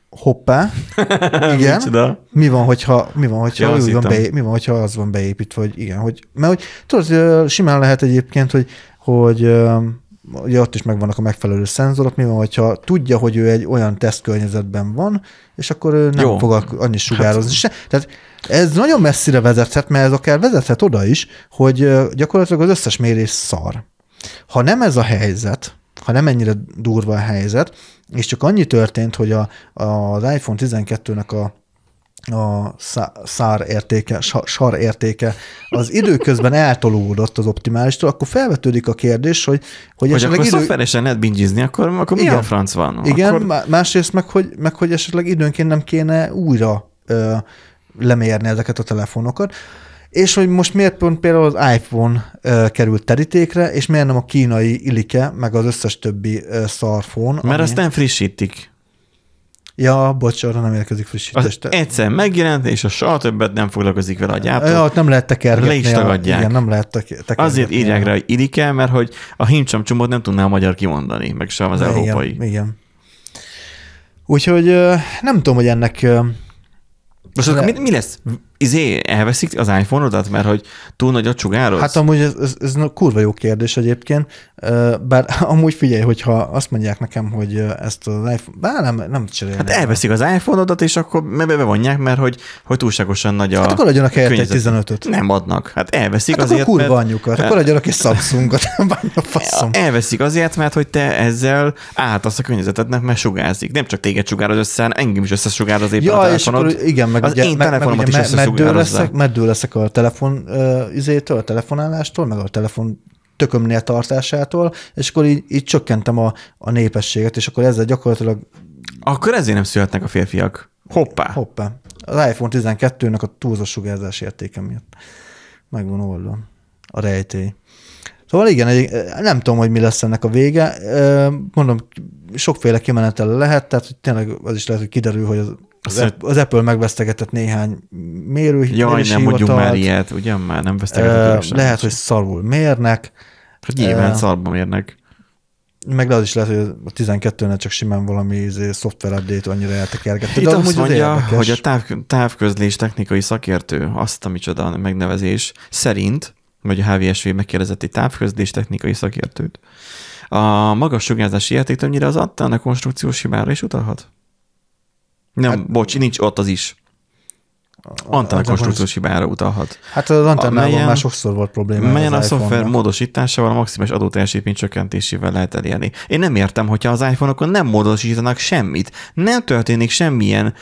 hoppá, igen, mi van, hogyha, mi van, hogyha Ja, úgy van be, mi van, hogyha az van beépítve, hogy igen, hogy, mert hogy tudod, simán lehet egyébként, hogy, hogy ugye ott is megvannak a megfelelő szenzorok, mi van, hogyha tudja, hogy ő egy olyan tesztkörnyezetben van, és akkor ő nem Jó. fog annyi sugározni. Hát. Tehát ez nagyon messzire vezethet, mert ez akár vezethet oda is, hogy gyakorlatilag az összes mérés szar. Ha nem ez a helyzet, ha nem ennyire durva a helyzet, és csak annyi történt, hogy a, az iPhone 12-nek a a szá- szár értéke, sa- sar értéke az időközben eltolódott az optimálistól, akkor felvetődik a kérdés, hogy, hogy Hogy esetleg akkor idő... szoftveresen lehet bingizni, akkor, akkor mi Igen. a franc van? Igen, Akkor... má- másrészt meg hogy, meg, hogy esetleg időnként nem kéne újra ö, lemérni ezeket a telefonokat, és hogy most miért pont például az iPhone ö, került terítékre, és miért nem a kínai Ilike, meg az összes többi ö, szarfón. Mert azt nem frissítik. Ja, bocs, arra nem érkezik frissítés. Te- egyszer megjelent, és a soha többet nem foglalkozik vele a gyártó. Ja, ott nem lehet tekergetni. Le is a- tagadják. Igen, nem lehet tek- tekergetni. Azért írják rá, hogy Irike, mert hogy a himcsamcsomót nem tudná a magyar kimondani, meg sem az európai. Igen, igen. Úgyhogy nem tudom, hogy ennek Most akkor mi, mi lesz? Izé, elveszik az iPhone-odat, mert hogy túl nagy a sugároz? Hát amúgy ez, ez, ez kurva jó kérdés egyébként, bár amúgy figyelj, hogyha azt mondják nekem, hogy ezt az iPhone, bár nem, nem cserélnek. Hát elveszik az iPhone-odat, és akkor be- bevonják, mert hogy, hogy túlságosan nagy a Hát akkor adjanak helyett egy környezet. 15-öt. Nem adnak. Hát elveszik Hát azért, akkor kurva mert... anyjukat, akkor adjanak egy Samsungot, bánja faszom. Elveszik azért, mert hogy te ezzel átadsz a környezetednek, mert sugárzik. Nem csak téged össze, hanem engem is összesugároz éppen a Ja, és telefonod. akkor igen, meg, az ugye, én meg, meg telefonomat ugye is meddő leszek, meddő leszek a telefon uh, izétől, a telefonálástól, meg a telefon tökömnél tartásától, és akkor így, így csökkentem a, a népességet, és akkor ezzel gyakorlatilag Akkor ezért nem születnek a férfiak. Hoppá. hoppá. Az iPhone 12-nek a túlzó sugárzás értéke miatt. Megvan oldva. A rejtély. Szóval igen, egy, nem tudom, hogy mi lesz ennek a vége. Mondom, sokféle kimenetel lehet, tehát hogy tényleg az is lehet, hogy kiderül, hogy az, az, Apple, az Apple megvesztegetett néhány mérő Jaj, nem mondjuk már ilyet, ugyan már nem vesztegetett Lehet, hogy szarul mérnek, Hogy nyilván Ö, szarba mérnek. meg az is lehet, hogy a 12-nél csak simán valami izé, szoftver update annyira eltekergette. Itt De azt az mondja, érdekes. hogy a táv, távközlés technikai szakértő, azt a micsoda megnevezés szerint vagy a HVSV megkérdezett egy távközlés technikai szakértőt. A magas sugárzási érték többnyire az a konstrukciós hibára is utalhat? Nem, hát, bocs, nincs ott az is. Antenna konstrukciós hibára utalhat. Hát az antennával már sokszor volt probléma. Melyen a szoftver módosításával a maximális adóteljesítmény csökkentésével lehet elérni. Én nem értem, hogyha az iPhone-okon nem módosítanak semmit, nem történik semmilyen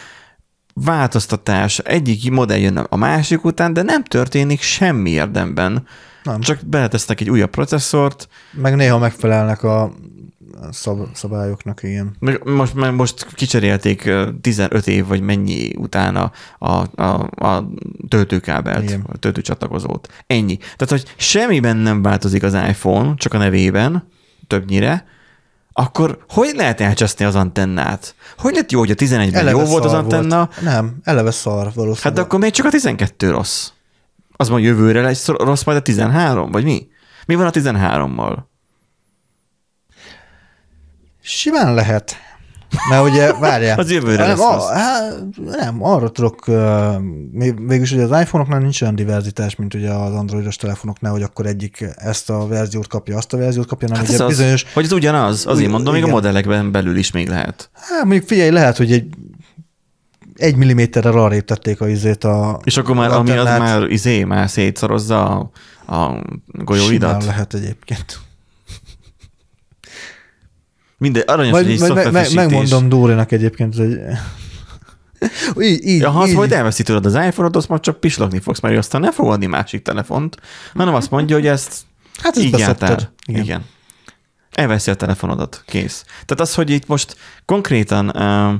változtatás, egyik modell jön a másik után, de nem történik semmi érdemben. Nem. Csak beletesznek egy újabb processzort. Meg néha megfelelnek a szab, szabályoknak, igen. Most, most kicserélték 15 év, vagy mennyi utána a, a, a töltőkábelt, igen. a töltőcsatlakozót. Ennyi. Tehát, hogy semmiben nem változik az iPhone, csak a nevében, többnyire, akkor hogy lehet elcseszni az antennát? Hogy lett jó, hogy a 11-ben eleve jó volt az antenna? Volt. Nem, eleve szar valószínűleg. Hát de akkor még csak a 12 rossz. Az mondja, jövőre lesz rossz majd a 13, vagy mi? Mi van a 13-mal? Simán lehet. Mert ugye, várjál. az jövőre nem, lesz a, hát, nem, arra tudok, végülis ugye az iPhone-oknál nincs olyan diverzitás, mint ugye az androidos telefonoknál, hogy akkor egyik ezt a verziót kapja, azt a verziót kapja, hanem hát ugye az, bizonyos... Hogy ez ugyanaz, azért mondom, igen. még a modellekben belül is még lehet. Hát mondjuk figyelj, lehet, hogy egy egy milliméterrel arrébb tették a izét a És akkor már, ami az már izé, már szétszorozza a, a golyóidat? Simán lehet egyébként. Minden aranyos, majd, hogy egy meg, Megmondom Dórinak egyébként, hogy így, így, ja, ha azt majd elveszi tőled az iPhone-ot, azt majd csak pislogni fogsz, mert aztán ne fog adni másik telefont, hanem azt mondja, hogy ezt hát ezt így Igen. Igen. Elveszi a telefonodat, kész. Tehát az, hogy itt most konkrétan uh,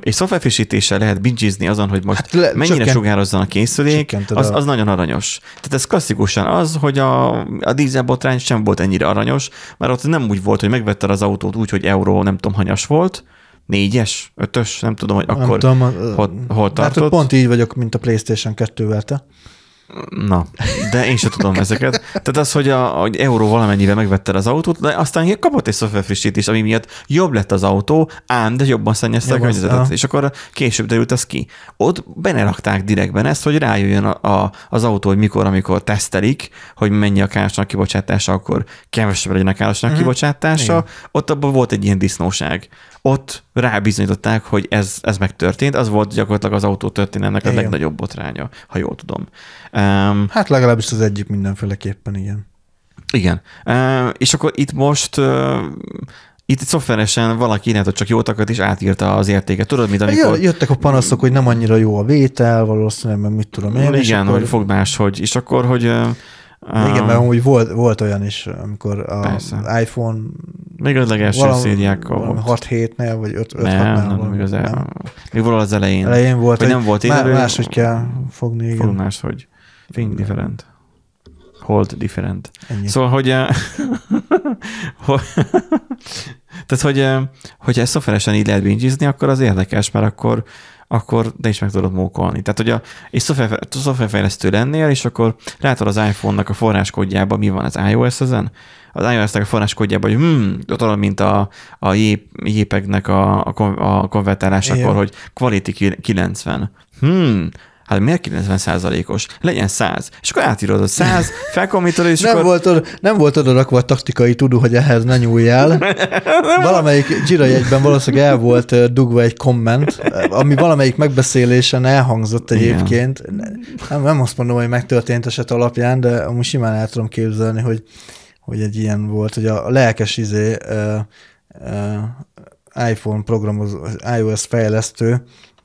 és szoftverfrissítéssel lehet bingizni azon, hogy most hát le, mennyire csökkent, sugározzon a készülék, az, az nagyon aranyos. Tehát ez klasszikusan az, hogy a, a dízelbotrány sem volt ennyire aranyos, mert ott nem úgy volt, hogy megvette az autót úgy, hogy euró nem tudom hanyas volt, négyes, ötös, nem tudom, hogy akkor tudom, hol, hol tartott. Hát, pont így vagyok, mint a PlayStation 2-vel te. Na, de én sem tudom ezeket. Tehát az, hogy a, hogy euró valamennyivel megvetted az autót, de aztán kapott egy szoftverfrissítés, ami miatt jobb lett az autó, ám, de jobban szennyezte a környezetet. És akkor később derült az ki. Ott benerakták direktben ezt, hogy rájöjjön a, a, az autó, hogy mikor, amikor tesztelik, hogy mennyi a károsnak kibocsátása, akkor kevesebb legyen a károsnak mm-hmm. kibocsátása. Igen. Ott abban volt egy ilyen disznóság ott rábizonyították, hogy ez, ez megtörtént, az volt gyakorlatilag az autó történelmek a legnagyobb botránya, ha jól tudom. Um, hát legalábbis az egyik mindenféleképpen, igen. Igen. Uh, és akkor itt most uh, itt szoftveresen valaki hogy csak jót akart, és átírta az értéket. Tudod, mit amikor... Jöttek a panaszok, hogy nem annyira jó a vétel, valószínűleg, meg mit tudom én. Igen, akkor... hogy fog hogy És akkor, hogy igen, mert amúgy volt, volt olyan is, amikor a Persze. iPhone még az legelső szériákkal volt. 6-7-nél, vagy 5 6 nem, nem, nem, nem, nem. Még valahol az elején. Elején volt, hogy nem volt más, máshogy kell fogni. Igen. Fog máshogy. Think different. Hold different. Ennyi. Szóval, hogy, eh, hogy tehát, hogy, eh, hogyha ezt szoftveresen így lehet bingizni, akkor az érdekes, mert akkor akkor te is meg tudod mókolni. Tehát, hogy a, és szoftver, szoftverfejlesztő lennél, és akkor látod az iPhone-nak a forráskódjában, mi van az iOS ezen, az iOS-nek a forráskódjában, hogy hmm, ott mint a, a JPEG-nek a, a, a konvertálásakor, hogy Quality 90. Hmm, hát miért 90 százalékos? Legyen 100. És akkor átírod a 100, felkommentolod, és nem akkor... Volt oda, nem volt oda rakva a taktikai tudó, hogy ehhez ne nyúljál. valamelyik Jira jegyben valószínűleg el volt dugva egy komment, ami valamelyik megbeszélésen elhangzott egyébként. Nem, nem azt mondom, hogy megtörtént eset alapján, de amúgy simán el tudom képzelni, hogy, hogy egy ilyen volt, hogy a lelkes izé, uh, uh, iPhone programozó, iOS fejlesztő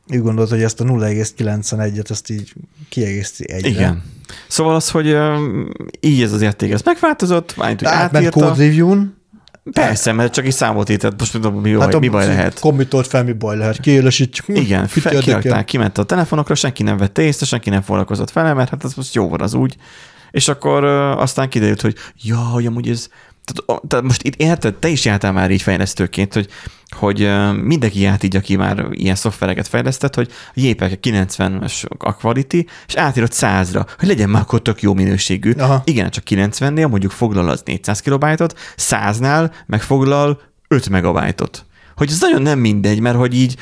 úgy gondolt, hogy ezt a 0,91-et ezt így kiegészíti egyre. Igen. Szóval az, hogy így ez az érték, ez megváltozott, hogy átment code review-n, Persze, mert csak is számot ített, most tudom, mi, hát baj, mi baj lehet. Kommitolt fel, mi baj lehet, kiélesítjük. Igen, kirakták, kiment a telefonokra, senki nem vette észre, senki nem foglalkozott vele, mert hát ez most jó van az úgy. És akkor aztán kiderült, hogy ja, hogy amúgy ez tehát, tehát most itt érted, te is jártál már így fejlesztőként, hogy, hogy mindenki járt így, aki már ilyen szoftvereket fejlesztett, hogy JPEG 90-es a quality, és átírott 100-ra, hogy legyen már akkor tök jó minőségű. Aha. Igen, csak 90-nél mondjuk foglal az 400 kilobájtot, 100-nál megfoglal 5 megabájtot. Hogy ez nagyon nem mindegy, mert hogy így,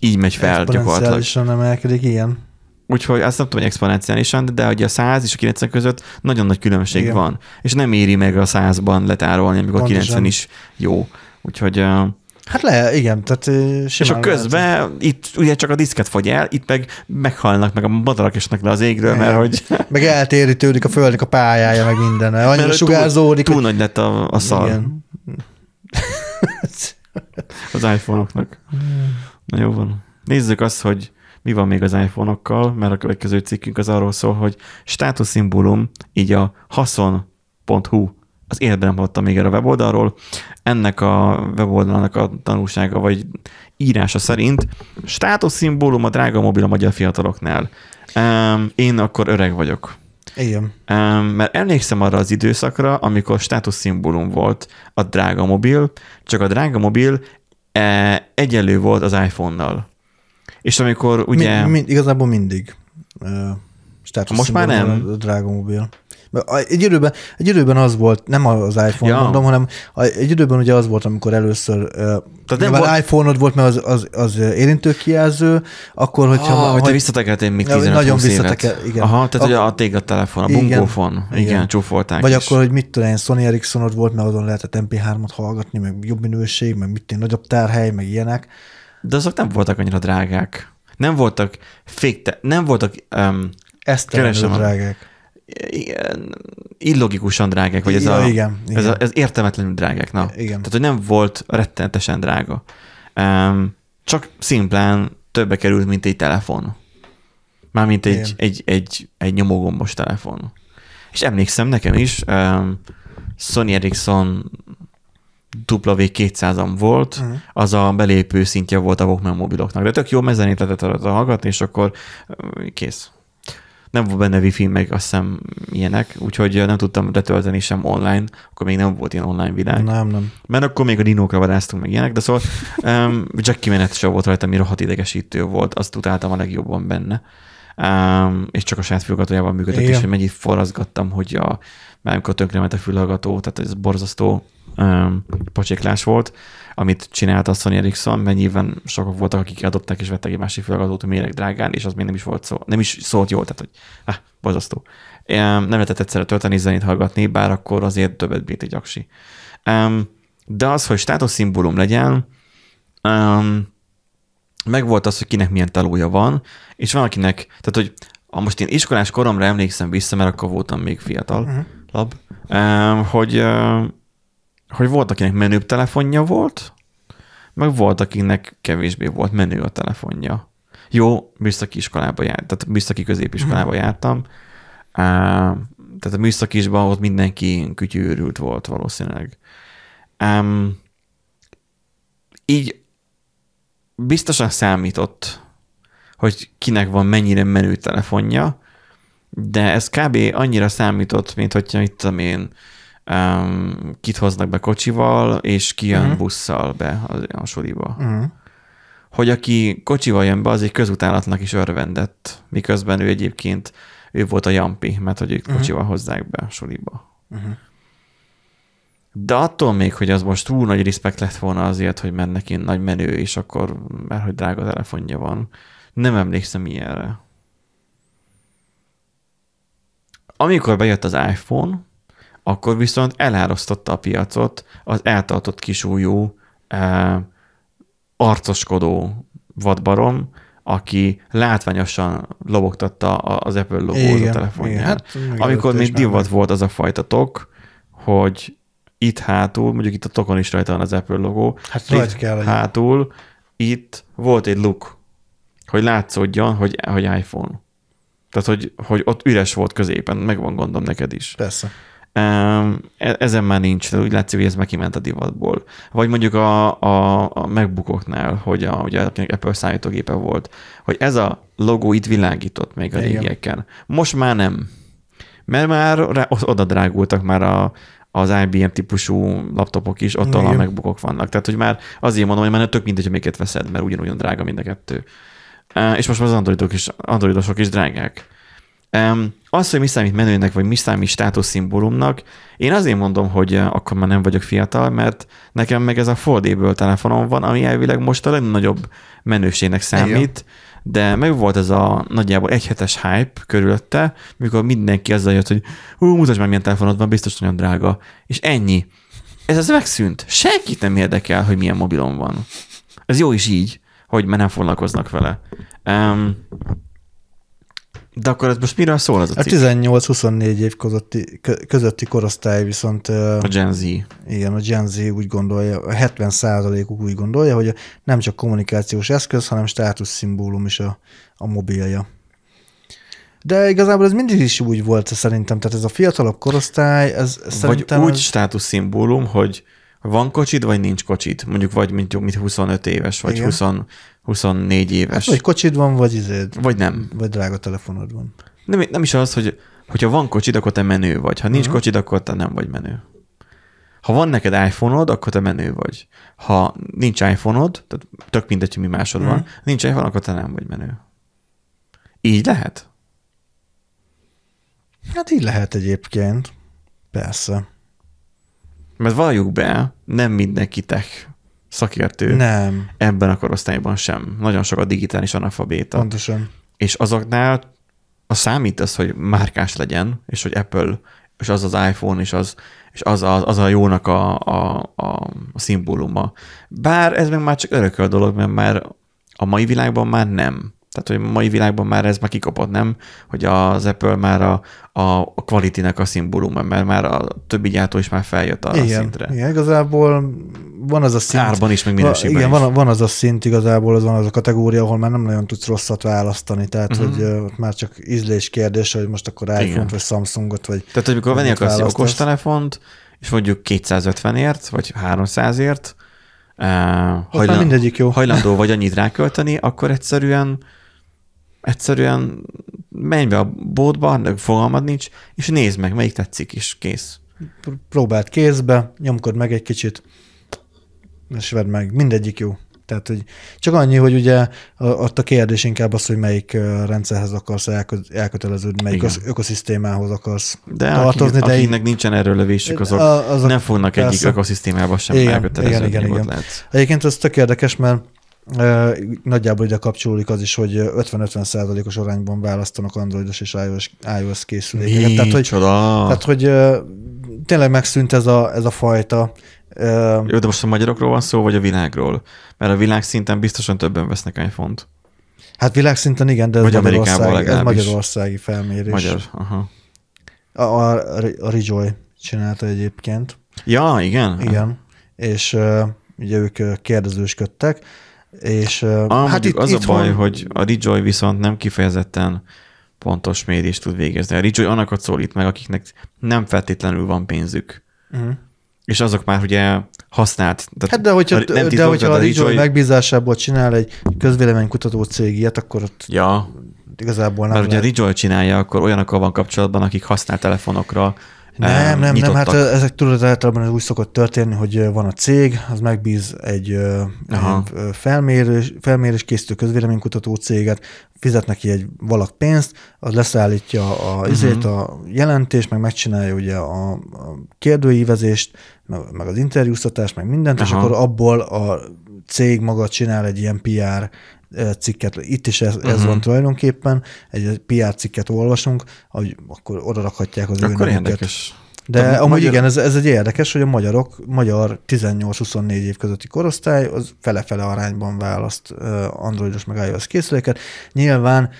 így megy fel gyakorlatilag. emelkedik, ilyen. Úgyhogy azt nem tudom, hogy exponenciálisan, de ugye a 100 és a 90 között nagyon nagy különbség Igen. van. És nem éri meg a 100-ban letárolni, amikor a Pontosan. 90 is jó. Úgyhogy, Hát le, igen, tehát ö, és a simán közben lehet. itt ugye csak a diszket fogy el, itt meg meghalnak, meg a madarak esnek le az égről, mert hogy, Meg eltérítődik a földnek a pályája, meg minden. Annyira mert sugárzódik. túl, túl nagy lett a, a szar Igen. az iPhone-oknak. Na jó van. Nézzük azt, hogy mi van még az iPhone-okkal, mert a következő cikkünk az arról szól, hogy státuszszimbólum, így a haszon.hu, az nem hallottam még erre a weboldalról, ennek a weboldalnak a tanulsága, vagy írása szerint státuszszimbólum a drága mobil a magyar fiataloknál. Um, én akkor öreg vagyok. Igen. Um, mert emlékszem arra az időszakra, amikor státuszszimbólum volt a drága mobil, csak a drága mobil e, egyenlő volt az iPhone-nal. És amikor ugye... Mi, mi, igazából mindig. Uh, Most már nem? A drága mobil. A- Egy időben, egy időben az volt, nem az iPhone Ja. mondom, hanem a- egy időben ugye az volt, amikor először uh, nem volt- iPhone-od volt, mert az, az, az érintőkijelző, akkor, hogyha... ah, hogy te visszatekertél még Ja, 15 nagyon 20 évet. visszateker- igen. Aha, tehát ugye a téglatelefon, a Igen. bungófon, igen, igen csúfolták Vagy is. akkor, hogy mit tudom én, Sony Ericssonod volt, mert azon lehetett MP3-ot hallgatni, meg jobb minőség, meg mit én, nagyobb tárhely, meg ilyenek. De azok nem voltak annyira drágák. Nem voltak fékte, nem voltak um, a- drágák. illogikusan drágák, vagy ez, Ja, a, igen, ez, a, igen. ez értelmetlenül drágák. Na. Igen. Tehát, hogy nem volt rettenetesen drága. Um, csak szimplán többe került, mint egy telefon. Mármint egy, Igen. egy, egy, egy nyomógombos telefon. És emlékszem nekem is, um, Sony Ericsson W200-am volt, Mhm. az a belépő szintje volt a Walkman mobiloknak. De tök jó, mert zenét lehetett hallgatni, és akkor kész. Nem volt benne wifi, meg azt hiszem ilyenek, úgyhogy nem tudtam letölteni sem online, akkor még nem volt ilyen online világ. Nem, nem. Mert akkor még a dinókra vadásztunk meg ilyenek, de szóval um, Jack kimenet sem volt rajta, ami rohadt idegesítő volt, azt utáltam a legjobban benne. Um, és csak a saját fülhallgatójával működött, Igen. és mennyit forrazgattam, hogy a, már amikor tönkrement a fülhallgató, tehát ez borzasztó um, pacséklás volt, amit csinált a Sony Ericsson, mert nyilván sokak voltak, akik adották és vettek egy másik fülhallgatót a méreg drágán, és az még nem is volt szó, nem is szólt jól, tehát hogy ah, borzasztó. Um, nem lehetett egyszerre tölteni, zenét hallgatni, bár akkor azért többet bírt egy aksi. Um, de az, hogy státuszszimbólum legyen, um, meg volt az, hogy kinek milyen telója van, és van akinek, tehát hogy ha most én iskolás koromra emlékszem vissza, mert akkor voltam még fiatal, Uh-huh. lab, um, hogy, hogy volt, akinek menőbb telefonja volt, meg volt, akinek kevésbé volt menő a telefonja. Jó, műszaki iskolába járt, tehát műszaki középiskolába Mhm. jártam, tehát a műszakisban ott mindenki kütyűrült volt valószínűleg. Um, így biztosan számított, hogy kinek van mennyire menő telefonja, de ez kb. annyira számított, mint hogyha mit tudom én, um, kit hoznak be kocsival, és ki jön uh-huh. Busszal be a, a suliba. Uh-huh. Hogy aki kocsival jön be, az egy közutálatnak is örvendett, miközben ő egyébként ő volt a jampi, mert hogy ők Mhm. kocsival hozzák be a suliba. Uh-huh. De attól még, hogy az most túl nagy respekt lett volna azért, hogy mert neki nagy menő, és akkor, mert hogy drága telefonja van, nem emlékszem ilyenre. Amikor bejött az iPhone, akkor viszont elárasztotta a piacot az eltartott kisújú, eh, arcoskodó vadbarom, aki látványosan lobogtatta az Apple logót a telefonján. Hát, Amikor még divat volt az a fajta tok, hogy itt hátul, mondjuk itt a tokon is rajta van az Apple logó, Hát itt kell legyen. hátul itt volt egy look, hogy látszódjon, hogy, hogy iPhone. Tehát, hogy, hogy ott üres volt középen, megvan gondom neked is. Persze. E- ezen már nincs, de úgy látszik, hogy ez kiment a divatból. Vagy mondjuk a, a, a MacBookoknál, hogy a, ugye Apple számítógépe volt, hogy ez a logó itt világított még a Igen. régieken. Most már nem. Mert már rá, oda drágultak már a, az IBM típusú laptopok is, ott ahol a Igen. MacBookok vannak. Tehát, hogy már azért mondom, hogy már tök mindegy, hogy melyiket veszed, mert ugyanolyan drága mind a kettő. És most már az androidok is, androidosok is drágák. Um, az, hogy mi számít menőnek, vagy mi számít státuszszimbólumnak, én azért mondom, hogy uh, akkor már nem vagyok fiatal, mert nekem meg ez a Foldable telefonom van, ami elvileg most a legnagyobb menőségnek számít, de meg volt ez a nagyjából egy hetes hype körülötte, mikor mindenki azzal jött, hogy hú, mutasd meg, milyen telefonod van, biztos nagyon drága. És ennyi. Ez az megszűnt. Senkit nem érdekel, hogy milyen mobilon van. Ez jó is így, hogy már nem foglalkoznak vele. Um, de akkor ez most miről szól ez a A cikk? 18-24 év közötti, kö- közötti korosztály viszont A Gen Z. igen, a Gen Z úgy gondolja, a 70 uk úgy gondolja, hogy nem csak kommunikációs eszköz, hanem státuszszimbólum is a, a mobilja. De igazából ez mindig is úgy volt szerintem, tehát ez a fiatalabb korosztály, ez Vagy szerintem... úgy ez, státuszszimbólum, hogy van kocsid, vagy nincs kocsid. Mondjuk vagy mint, mint 25 éves, vagy Igen. 20, 24 éves. hát, vagy kocsid van, vagy izéd, vagy nem. vagy drága telefonod van. nem. Nem is az, hogy hogyha van kocsid, akkor te menő vagy. Ha nincs Mhm. kocsid, akkor te nem vagy menő. Ha van neked iPhone-od, akkor te menő vagy. Ha nincs iPhone-od, tehát tök mindegy, hogy mi másod Mhm. van, nincs iPhone, akkor te nem vagy menő. Így lehet? Hát így lehet egyébként. Persze. Mert valljuk be, nem mindenki tech szakértő Nem, ebben a korosztályban sem. Nagyon sok a digitális analfabéta. pontosan. És azoknál a számít az, hogy márkás legyen, és hogy Apple, és az az iPhone, és az, és az, az, az a jónak a, a, a, a szimbóluma. Bár ez meg már csak örököl dolog, mert már a mai világban már nem. Tehát, hogy a mai világban már ez már kikapott, nem? Hogy az Apple már a, a, a quality-nek a szimbóluma, mert már a többi gyártó is már feljött arra a Igen, szintre. igen, igazából van az a szint. Árban is, meg minőségben Igen, is. van, van az a szint igazából, az van az a kategória, ahol már nem nagyon tudsz rosszat választani, tehát uh-huh. hogy ott már csak ízlés kérdés, hogy most akkor iPhone-t, vagy Samsungot, vagy Tehát, hogy amikor venni akarsz egy okostelefont, és mondjuk 250-ért, vagy 300-ért, uh, már hajlan, mindegyik jó. hajlandó vagy annyit rákölteni, akkor egyszerűen egyszerűen menj be a boltba, fogalmad nincs, és nézd meg, melyik tetszik, és kész. pr- próbáld kézbe, nyomkod meg egy kicsit, és vedd meg, mindegyik jó. Tehát, hogy csak annyi, hogy ugye ott a kérdés inkább az, hogy melyik rendszerhez akarsz elkö- elköteleződni, melyik Igen. ösz- ökoszisztémához akarsz De tartozni, akik, de így- akiknek nincsen erről lövésük, azok azok nem fognak egyik persze. ökoszisztémába sem Igen, elköteleződni. igen, igen, igen. lehet. Egyébként ez tök érdekes, mert nagyjából ide kapcsolódik az is, hogy 50-50 százalékos arányban választanak androidos és iOS, iOS készülékeket. Tehát, hogy, Micsoda? tehát, hogy tényleg megszűnt ez a, ez a fajta. Jó, de most a magyarokról van szó, vagy a világról? Mert a világ szinten biztosan többen vesznek iPhone-t. hát világszinten igen, de ez, Vagy Amerikában Magyarországi, ez magyarországi felmérés. Magyar. Aha. A, a, a Rejoy csinálta egyébként. Ja, igen? Igen. És ugye ők kérdezősködtek, és Ah, hát itt, az a baj, itthon- hogy a Rejoy viszont nem kifejezetten pontos mérést tud végezni. A Rejoy annakat szólít meg, akiknek nem feltétlenül van pénzük. Mhm. És azok már ugye használt. Tehát Hát de hogyha, a- de titok, hogyha a Rejoy megbízásából csinál egy közvéleménykutató cég ilyet, akkor ott Ja, igazából nem mert ugye a lehet. Rejoy csinálja, akkor olyanokkal van kapcsolatban, akik használt telefonokra Nem, em, nem, nem, hát ezek tudod, általában ez úgy szokott történni, hogy van a cég, az megbíz egy, Aha. egy felmérés, felmérés készítő közvéleménykutató céget, fizet neki egy valak pénzt, az leszállítja a, izét, a jelentést, meg megcsinálja ugye a, a kérdőívezést, meg, meg az interjúztatást, meg mindent, és Aha. akkor abból a cég maga csinál egy ilyen PR cikket. Itt is ez, ez Mhm. van tulajdonképpen, egy PR cikket olvasunk, hogy akkor oda rakhatják az ő Akkor nevüket. érdekes. De De amúgy magyar- igen, ez, ez egy érdekes, hogy a magyarok, magyar 18-24 év közötti korosztály az fele-fele arányban választ androidos meg iOS készüléket. Nyilván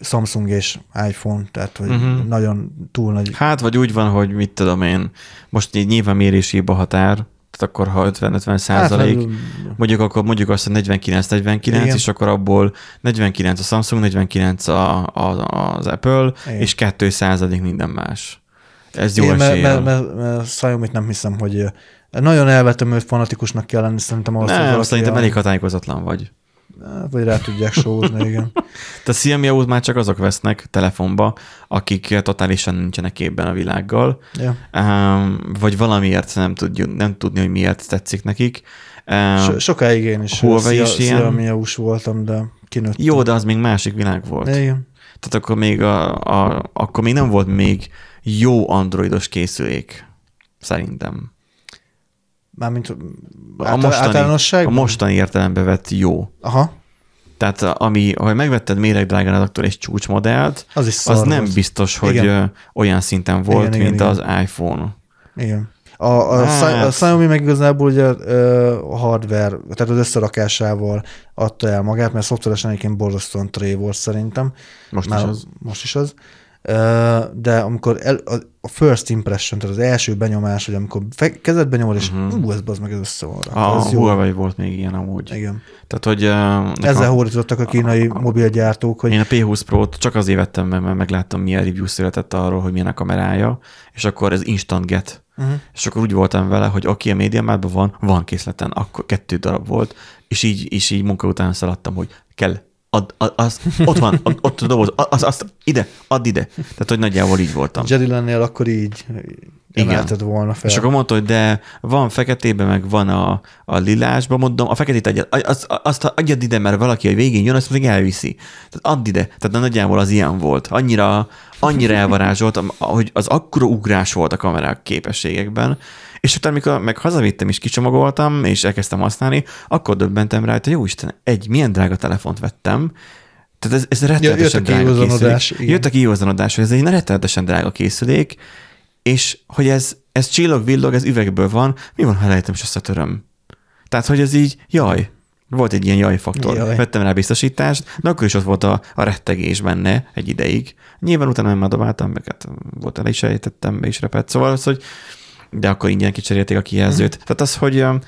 Samsung és iPhone, tehát hogy uh-huh. nagyon túl nagy. Hát, vagy úgy van, hogy mit tudom én, most így nyilván mérésébb a határ, tehát akkor ha 50-50 százalék, Hát, mondjuk akkor mondjuk azt, hogy 49-49, Igen. és akkor abból 49 a Samsung, 49 a, a, az Apple, Igen. és 2 százalék minden más. Ez jó mert, eséllyel. mert, mert, mert Xiaomi-t nem hiszem, hogy ö, nagyon elvetemült fanatikusnak kell lenni, szerintem ahhoz, hogy Nem, valaki szerintem a- elég hatályozatlan vagy. Hát, Vagy rá tudják sózni, igen. Tehát Xiaomi aut már csak azok vesznek telefonba, akik totálisan nincsenek képben a világgal, um, vagy valamiért nem, tudjuk, nem tudni, hogy miért tetszik nekik. Um, So, sokáig én is Huawei is ilyen. Voltam, de kinőttem. jó, de az még másik világ volt. Igen. Tehát akkor még, a, a, akkor még nem volt még jó androidos készülék, szerintem. Mármint A mostani, a általánosságban? mostani értelembe vett jó. Aha. Tehát ami, ha megvetted méregdrágán adaptor egy csúcsmodellt, Az is az nem volt. biztos, hogy Igen. olyan szinten volt, Igen, mint igen, az iPhone. Igen. A, a, Hát. a Xiaomi meg igazából ugye a hardware, tehát az összerakásával adta el magát, mert szoftveresen egyébként borzasztóan tré volt szerintem. Most Már is az. Most is az. De amikor el, a, a first impression, tehát az első benyomás, hogy amikor fe, kezed benyomod, és uh-huh. ú, ez az meg ez össze van rakva, A ez jó. Huawei volt még ilyen amúgy. Igen. Tehát, hogy uh, Ezzel hódítottak a kínai mobilgyártók, hogy Én a P20 Pro-t csak azért vettem mert megláttam, milyen review született arról, hogy milyen a kamerája, és akkor ez instant get. uh-huh. És akkor úgy voltam vele, hogy aki a médiamátban van, van készleten, akkor kettő darab volt, és így, és így munka után szaladtam, hogy kell, ad, ad, az, ott van, ad, ott a doboz, az, azt, ide, add ide. Tehát, hogy nagyjából így voltam. Jerry lennél, akkor így emelted volna fel. És akkor mondta, hogy de van feketében, meg van a, a lilásban, mondom, a feketét adjad, azt, azt adjad ide, mert valaki a végén jön, azt még elviszi. Tehát add ide. Tehát nagyjából az ilyen volt. Annyira, annyira elvarázsolt, hogy az akkora ugrás volt a kamerák képességekben, és utána, amikor meg hazavittem és kicsomagoltam, és elkezdtem használni, akkor döbbentem rá, hogy jó Isten, egy milyen drága telefont vettem, tehát ez, ez rettenetesen drága készülék. igen. Jött a kijózanodás, hogy ez egy rettenetesen drága készülék, és hogy ez, ez csillog, villog, ez üvegből van, mi van, ha elejtem és összetöröm? Tehát, hogy ez így, jaj, volt egy ilyen jaj faktor. Jaj. Vettem rá biztosítást, de akkor is ott volt a, a rettegés benne egy ideig. Nyilván utána nem már dobáltam, meg hát volt el is ejtettem, be is repett. Szóval az, hogy de akkor ingyen kicserélték a kijelzőt. Tehát az, hogy, öm,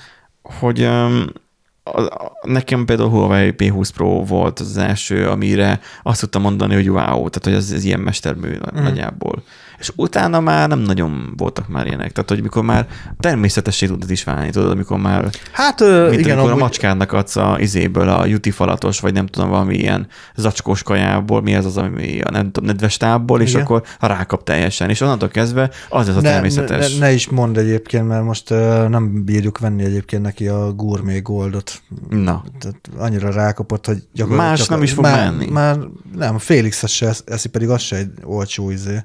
hogy a, nekem például Huawei P20 Pro volt az első, amire azt tudtam mondani, hogy wow, tehát hogy ez, ez ilyen mestermű mm. nagyjából. És utána már nem nagyon voltak már ilyenek. Tehát, hogy mikor már természetessé tudod is válni, tudod, amikor már, Hát ö, mint igen, amikor amúgy, a macskádnak adsz a izéből, a juti falatos, vagy nem tudom, valami ilyen zacskós kajából, mi ez az, ami a nem tudom, nedves tábból, és Igen. akkor rákap teljesen. És onnantól kezdve az ez a ne, természetes. ne, ne, is mondd egyébként, mert most uh, nem bírjuk venni egyébként neki a gourmet goldot. Na, Tehát annyira rákapott, hogy gyakorlatilag... Más nem is fog már, menni. Már nem, a Félix se eszi, pedig az se egy olcsó izé.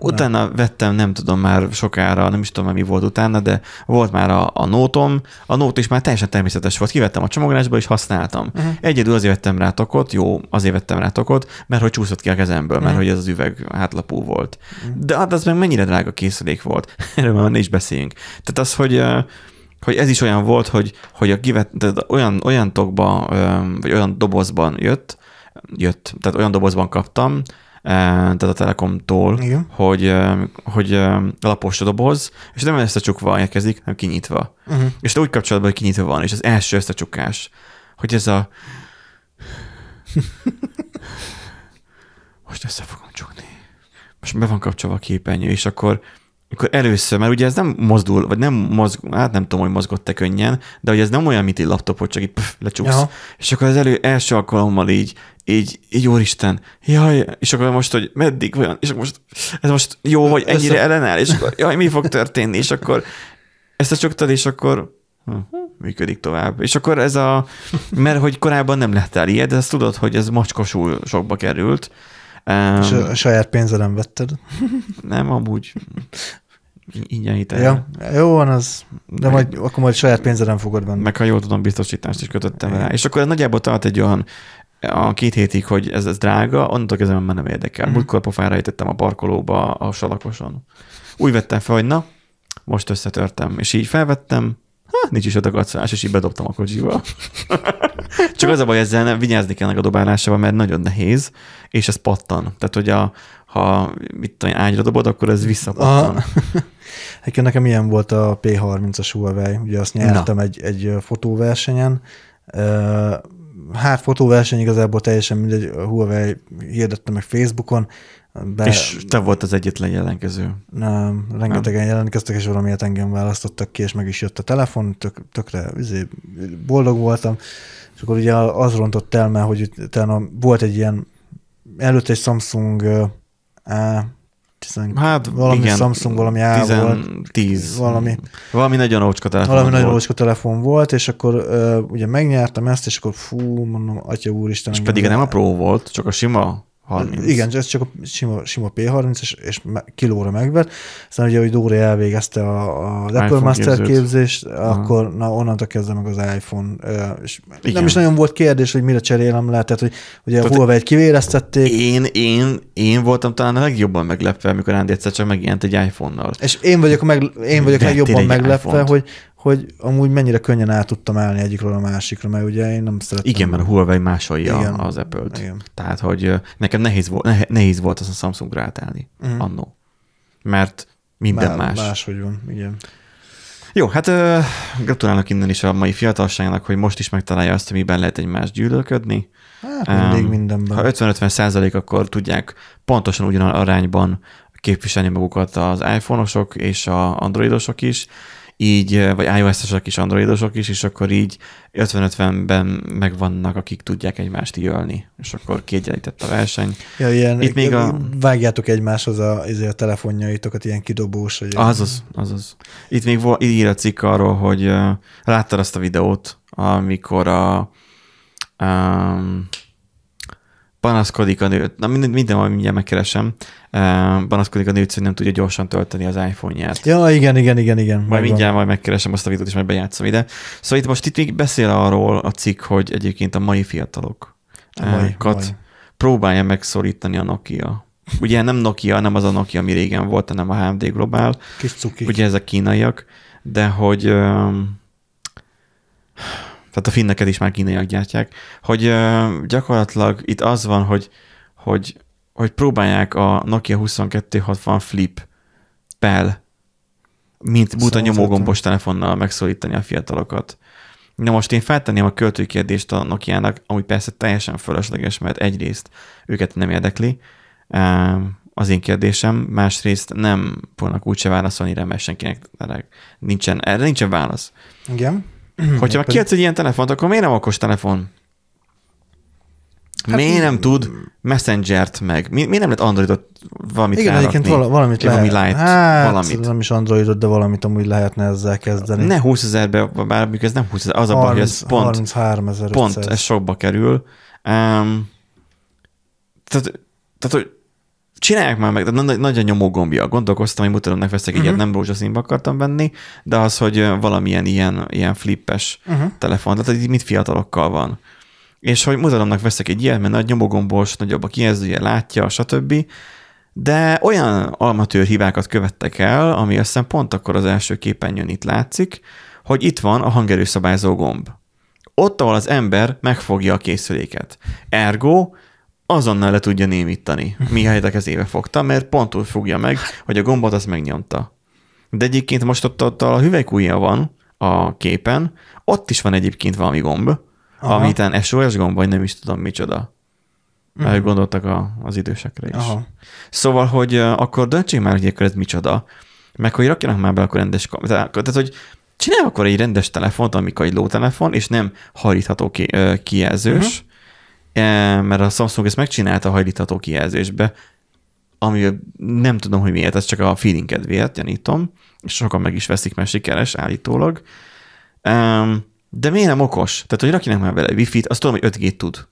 Utána vettem, nem tudom már sokára, nem is tudom már mi volt utána, de volt már a, a nótom, a nót is már teljesen természetes volt. Kivettem a csomagolásból és használtam. Uh-huh. Egyedül azért vettem rá tokot, jó, azért vettem rá tokot, mert hogy csúszott ki a kezemből, mert hogy ez az üveg hátlapú volt. De hát az meg mennyire drága készülék volt. Erről már ne is beszéljünk. Tehát az, hogy hogy ez is olyan volt, hogy, hogy a kivet, tehát olyan, olyan tokba, vagy olyan dobozban jött, jött, tehát olyan dobozban kaptam, tehát a Telekomtól, Igen. hogy, ö, hogy ö, lapos a doboz, és nem összecsukva érkezik, hanem kinyitva. Uh-huh. És te úgy kapcsolatban, hogy kinyitva van, és az első összecsukás, hogy ez a... Most össze fogom csukni. Most be van kapcsolva a képernyő, és akkor akkor először, mert ugye ez nem mozdul, vagy nem mozg, hát nem tudom, hogy mozgott-e könnyen, de hogy ez nem olyan, mint egy laptop, hogy csak így pff, lecsuksz. Aha. És akkor az elő, első alkalommal így, így, így úristen, jaj, és akkor most, hogy meddig olyan, és akkor most, ez most jó, vagy ennyire Össze- ellenáll, és akkor, jaj, mi fog történni, és akkor ezt a csuktad, és akkor hm, működik tovább. És akkor ez a, mert hogy korábban nem lehetál ilyet, de ezt tudod, hogy ez macskosul sokba került. Um, És a saját pénzeden vetted. nem, amúgy ingyen hitel. Ja, jó van az, de Meg- majd, akkor majd saját pénzeden fogod venni. Meg ha jól tudom, biztosítást is kötöttem rá. És akkor ez nagyjából tart egy olyan a két hétig, hogy ez, ez drága, onnantól kezdve már nem érdekel. Mhm. Múltkor pofára ejtettem a parkolóba a salakoson. Úgy vettem fel, hogy na, most összetörtem. És így felvettem, ha, nincs is adagacsolás, és így bedobtam a kocsiba. Csak az a baj, ezzel nem vigyázni kell a dobálásával, mert nagyon nehéz, és ez pattan. Tehát, hogy a, ha mit tudom, ágyra dobod, akkor ez visszapattan. Egyébként nekem ilyen volt a P30-as Huawei, ugye azt nyertem egy, egy fotóversenyen. Hát fotóverseny igazából teljesen mindegy, Huawei hirdette meg Facebookon, de És te volt az egyetlen jelentkező. nem, rengetegen jelentkeztek, és valamiért engem választottak ki, és meg is jött a telefon, tök, tökre izé, boldog voltam, és akkor ugye az rontott el, mert hogy utána volt egy ilyen, előtt egy Samsung 10, Hát valami igen, Samsung, valami A volt, 10. valami. Valami nagyon ócska telefon valami nagyon olcsó telefon volt, és akkor uh, ugye megnyertem ezt, és akkor fú, mondom, atya úristen. És pedig nem a Pro volt, csak a sima 30. Igen, ez csak a sima, sima P30, és, és kilóra megvett. Aztán ugye, hogy Dóri elvégezte a, az Apple Master képzőt. képzést, akkor na, onnantól kezdve meg az iPhone. És Igen. nem is nagyon volt kérdés, hogy mire cserélem le, tehát hogy ugye a Tehát- Huawei-t kivéreztették, Én, én, én voltam talán a legjobban meglepve, amikor Andy egyszer csak megjelent egy iPhone-nal. És én vagyok, meg, én vagyok Vettél legjobban meglepve, iPhone-t. hogy, hogy amúgy mennyire könnyen át tudtam állni egyikről a másikra, mert ugye én nem szeretem. Igen, mert a Huawei másolja Igen. az Apple-t. Igen. Tehát, hogy nekem nehéz volt, nehéz volt az a Samsungra átállni uh-huh. annó. Mert minden más. más. Máshogy van, igen. Jó, hát ö, gratulálok innen is a mai fiatalságnak, hogy most is megtalálja azt, amiben lehet egymást gyűlölködni. Hát mindig Em, mindenben. Ha 50-50 százalék, akkor tudják pontosan ugyanolyan arányban képviselni magukat az iPhone-osok és a androidosok is, így, eh, vagy iOS-osok is, androidosok is, és akkor így 50-50-ben megvannak, akik tudják egymást jölni, és akkor kiegyenlített a verseny. Ja, ilyen, Itt még a- Vágjátok egymáshoz a, izé a telefonjaitokat, ilyen kidobós. Hogy Azaz, azaz. Itt még vol, így ír a cikk arról, hogy uh, láttad azt a videót, amikor a um, panaszkodik a nő, na minden, minden majd mindjárt megkeresem, panaszkodik a nőt, hogy nem tudja gyorsan tölteni az iPhone-ját. Ja, igen, igen, igen, igen. Majd megvan. mindjárt majd megkeresem azt a videót, és majd bejátszom ide. Szóval itt most itt még beszél arról a cikk, hogy egyébként a mai fiatalok A mai- eh, mai. próbálja megszorítani a Nokia. Ugye nem Nokia, nem az a Nokia, ami régen volt, hanem a HMD Global, Kis cuki. ugye ezek kínaiak, de hogy tehát a finneket is már kínaiak gyártják, hogy gyakorlatilag itt az van, hogy, hogy, hogy próbálják a Nokia 2260 Flip Pel, mint buta nyomógombos telefonnal megszólítani a fiatalokat. Na most én feltenném a költői kérdést a Nokia-nak, ami persze teljesen fölösleges, mert egyrészt őket nem érdekli, az én kérdésem, másrészt nem fognak úgyse válaszolni rá, mert senkinek nincsen, erre nincsen válasz. Igen. Hogyha már kiadsz egy ilyen telefont, akkor miért nem okos telefon? Hát miért nem tud Messenger-t meg? Mi, miért nem lehet Androidot valamit Igen, rárakni? egyébként vala, valamit Valami lehet. light, hát, valamit. nem is Androidot, de valamit amúgy lehetne ezzel kezdeni. Ne 20 ezerbe, bár ez nem 20 ezer, az a baj, hogy ez pont, 33 ezer pont ez sokba kerül. Um, tehát, tehát, hogy csinálják már meg, de nagy, nagy a nyomógombja. Gondolkoztam, hogy mutatom, veszek Mhm. egyet, nem rózsaszínbe akartam venni, de az, hogy valamilyen ilyen, ilyen flippes Uh-huh. telefon, tehát mit fiatalokkal van. És hogy mutatomnak veszek egy ilyet, mert nagy nyomogombos, nagyobb a kijelzője, látja, stb. De olyan almatőr hibákat követtek el, ami azt hiszem pont akkor az első képernyőn itt látszik, hogy itt van a hangerőszabályzó gomb. Ott, ahol az ember megfogja a készüléket. Ergo azonnal le tudja némítani, mihelyt a kezébe fogta, mert pont úgy fogja meg, hogy a gombot azt megnyomta. De egyébként most ott, ott a hüvelykújja van a képen, ott is van egyébként valami gomb, Aha. ami talán SOS gomb, vagy nem is tudom micsoda. Ők gondoltak a, az idősekre is. Aha. Szóval, hogy akkor döntsék már, hogy akkor ez micsoda, meg hogy rakjanak már be akkor rendes kam- tehát, tehát, hogy csinálj akkor egy rendes telefont, amikor egy lótelefon, és nem hajlítható ki, kijelzős, uh-huh. Mert a Samsung ezt megcsinálta a hajlítható kijelzésbe, ami nem tudom, hogy miért, ez csak a feeling kedvéért, gyanítom, és sokan meg is veszik, mert sikeres állítólag. Um, de miért nem okos? Tehát, hogy rakjanak már vele wifi-t, azt tudom, hogy 5G tud.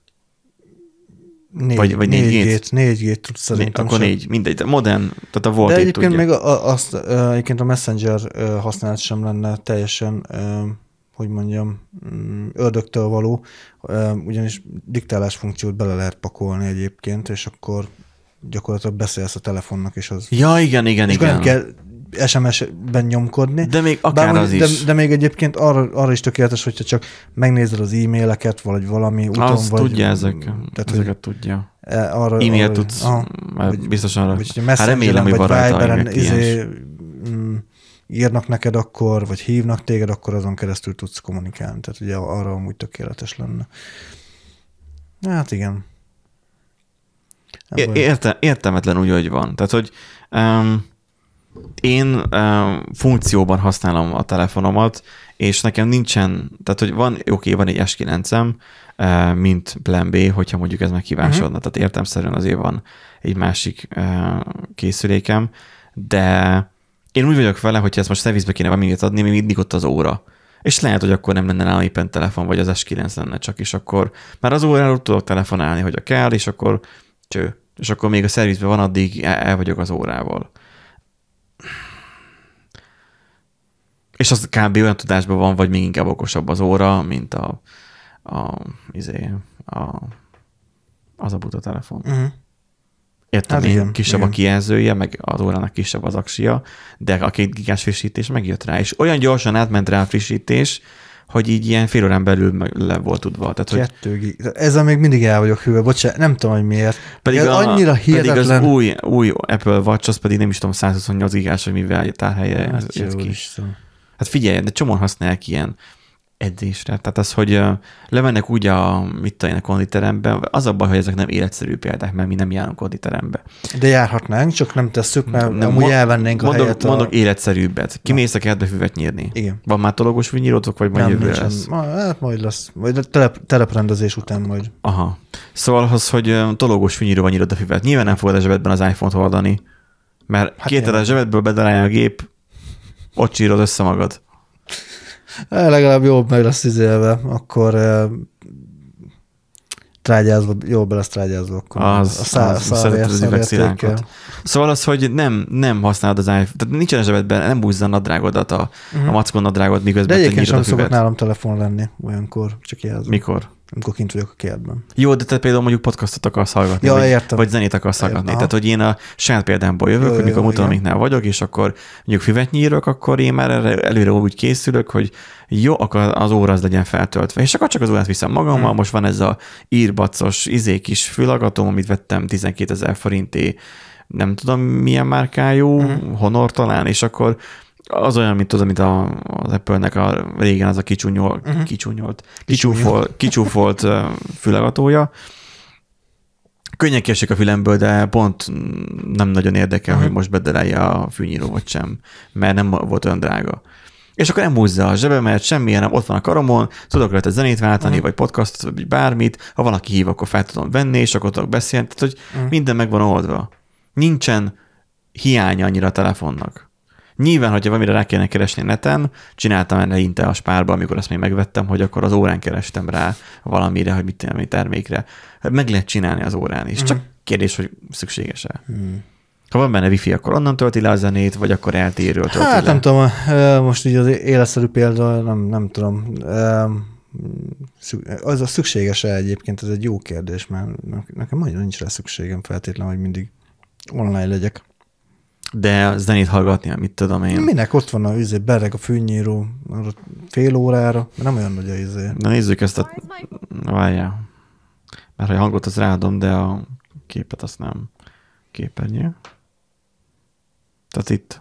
Négy, Vagy- vagy 4G-t? 4G-t tudsz szerintem. akkor sem. négy, mindegy. De modern, tehát a volt De egy egyébként tudja. még a, azt, egyébként a Messenger használat sem lenne teljesen, hogy mondjam, mm, ördögtől való, ugyanis diktálás funkciót bele lehet pakolni egyébként, és akkor gyakorlatilag beszélsz a telefonnak, és az... Ja, igen, igen, és akkor nem igen. kell SMS-ben nyomkodni. De még akár Bár az mondjuk- is. De, de még egyébként arra, arra is tökéletes, hogyha csak megnézed az e-maileket, vagy valami úton, az vagy... tudja ezek, Tehát, ezeket tudja. e- arra, E-mail arra, tudsz, aha. Vagy- biztosan arra. vagy Hát remélem, hogy vagy Viberen izé, mm, írnak neked akkor, vagy hívnak téged, akkor azon keresztül tudsz kommunikálni. Tehát ugye arra amúgy tökéletes lenne. Hát igen. É-. Érte, értelmetlen úgy, hogy van. Tehát, hogy um, én um, funkcióban használom a telefonomat, és nekem nincsen, tehát, hogy van, oké, okay, van egy S9-em, uh, mint plan B, hogyha mondjuk ez meghívásodna. Mhm. Uh-huh. Tehát értemszerűen azért van egy másik uh, készülékem, de én úgy vagyok vele, hogyha ezt most szervizbe kéne valamit adni, még mindig ott az óra. És lehet, hogy akkor nem lenne nálam éppen telefon, vagy az S9 lenne csak, és akkor már az óráról tudok telefonálni, hogyha kell, és akkor cső. és akkor még a szervizben van, addig el vagyok az órával. És az kb. olyan tudásban van, vagy még inkább okosabb az óra, mint a, a, izé, a az a buta telefon. Uh-huh. Értem, Hát igen, kisebb igen. a kijelzője, meg az órának kisebb az aksia, de a két gigás frissítés megjött rá, és olyan gyorsan átment rá a frissítés, hogy így ilyen fél órán belül meg le volt tudva. Tehát, hogy Kettő gig. Ezzel még mindig el vagyok hűve, bocsánat, nem tudom, hogy miért. pedig, Ez a, annyira pedig hihetetlen. az új, új Apple Watch, az pedig nem is tudom, 128 gigás, hogy mivel tárhelye Hát, jött jó ki. Hát figyelj, de csomóan használják ilyen edzésre. Tehát az, hogy lemennek úgy a, mit tudom a konditerembe, az a baj, hogy ezek nem életszerű példák, mert mi nem járunk konditerembe. De járhatnánk, csak nem tesszük, mert nem, amúgy mo- elvennénk a mondok, helyet. A... Mondok életszerűbbet. Kimész a kertbe füvet nyírni. Igen. Van már tologos fűnyírótok, vagy majd Nem, jövő lesz? Ma, hát majd lesz. Majd a telep, teleprendezés után majd. Aha. Szóval az, hogy tologos fűnyíróval nyírod a füvet. Nyilván nem fogod a zsebedben az iPhone-t hordani, mert hát két a zsebedből bedarálja a gép, ott csírod össze magad. Eh, Legalább jobb meg lesz izélve, akkor eh, trágyázva, jól be lesz trágyázva, akkor Az, a szá, az, szá, az üvegszilánkat. Szóval az, hogy nem, nem használod az iPhone, tehát nincsen zsebedben, nem búzza a nadrágodat, a, uh-huh. a mackon nadrágod, De miközben te egyébként sem szokott nálam telefon lenni olyankor, csak jelzem. Mikor? Amikor kint vagyok a kertben. Jó, de te például mondjuk podcastot akarsz hallgatni, Ja, vagy, értem. vagy zenét akarsz hallgatni. Tehát, hogy én a saját példámból jövök, Jó, hogy mikor jó, mutatom, igen. amiknál vagyok, és akkor mondjuk füvet nyírok, akkor én már erre előre úgy készülök, hogy jó, akkor az óra az legyen feltöltve. És akkor csak az órát viszem magammal, Hmm. most van ez a írbacos, izé kis fülhallgatóm, amit vettem 12 ezer forinté, nem tudom milyen márkájú, Hmm. Honor talán, és akkor az olyan, mint tudod, mint a, az Apple-nek a régen az a kicsúnyol, Mhm. kicsúnyolt, kicsúfolt, kicsúfolt ö, fülhallgatója. Könnyen kiesik a fülemből, de pont nem nagyon érdekel, Mhm. hogy most bedelelje a fűnyíró vagy sem, mert nem volt olyan drága. És akkor nem húzza a zsebemet, semmilyen, nem ott van a karomon, tudok rajta zenét váltani, Mhm. vagy podcastot, vagy bármit, ha valaki hív, akkor fel tudom venni, és akkor tudok beszélni, tehát hogy Mhm. minden meg van oldva. Nincsen hiánya annyira a telefonnak. Nyilván, hogyha valamire rá kéne keresni neten, csináltam ennek inte a spárba, amikor azt még megvettem, hogy akkor az órán kerestem rá valamire, hogy mit egy termékre. Meg lehet csinálni az órán is. Csak kérdés, hogy szükséges-e. Hmm. Ha van benne wifi, akkor onnan tölti le a zenét, vagy akkor LTE-ről tölti Hát le. nem tudom, most így az életszerű példa, nem, nem tudom. Az a szükséges-e egyébként, ez egy jó kérdés, mert nekem nagyon nincs rá szükségem feltétlenül, hogy mindig online legyek. De zenét hallgatni, mit tudom én. Minek ott van a izé, bereg a fűnyíró arra fél órára, nem olyan nagy a izé. Na nézzük ezt a... Várjál. Mert ha a hangot az ráadom, de a képet azt nem. Képernyő. Tehát itt.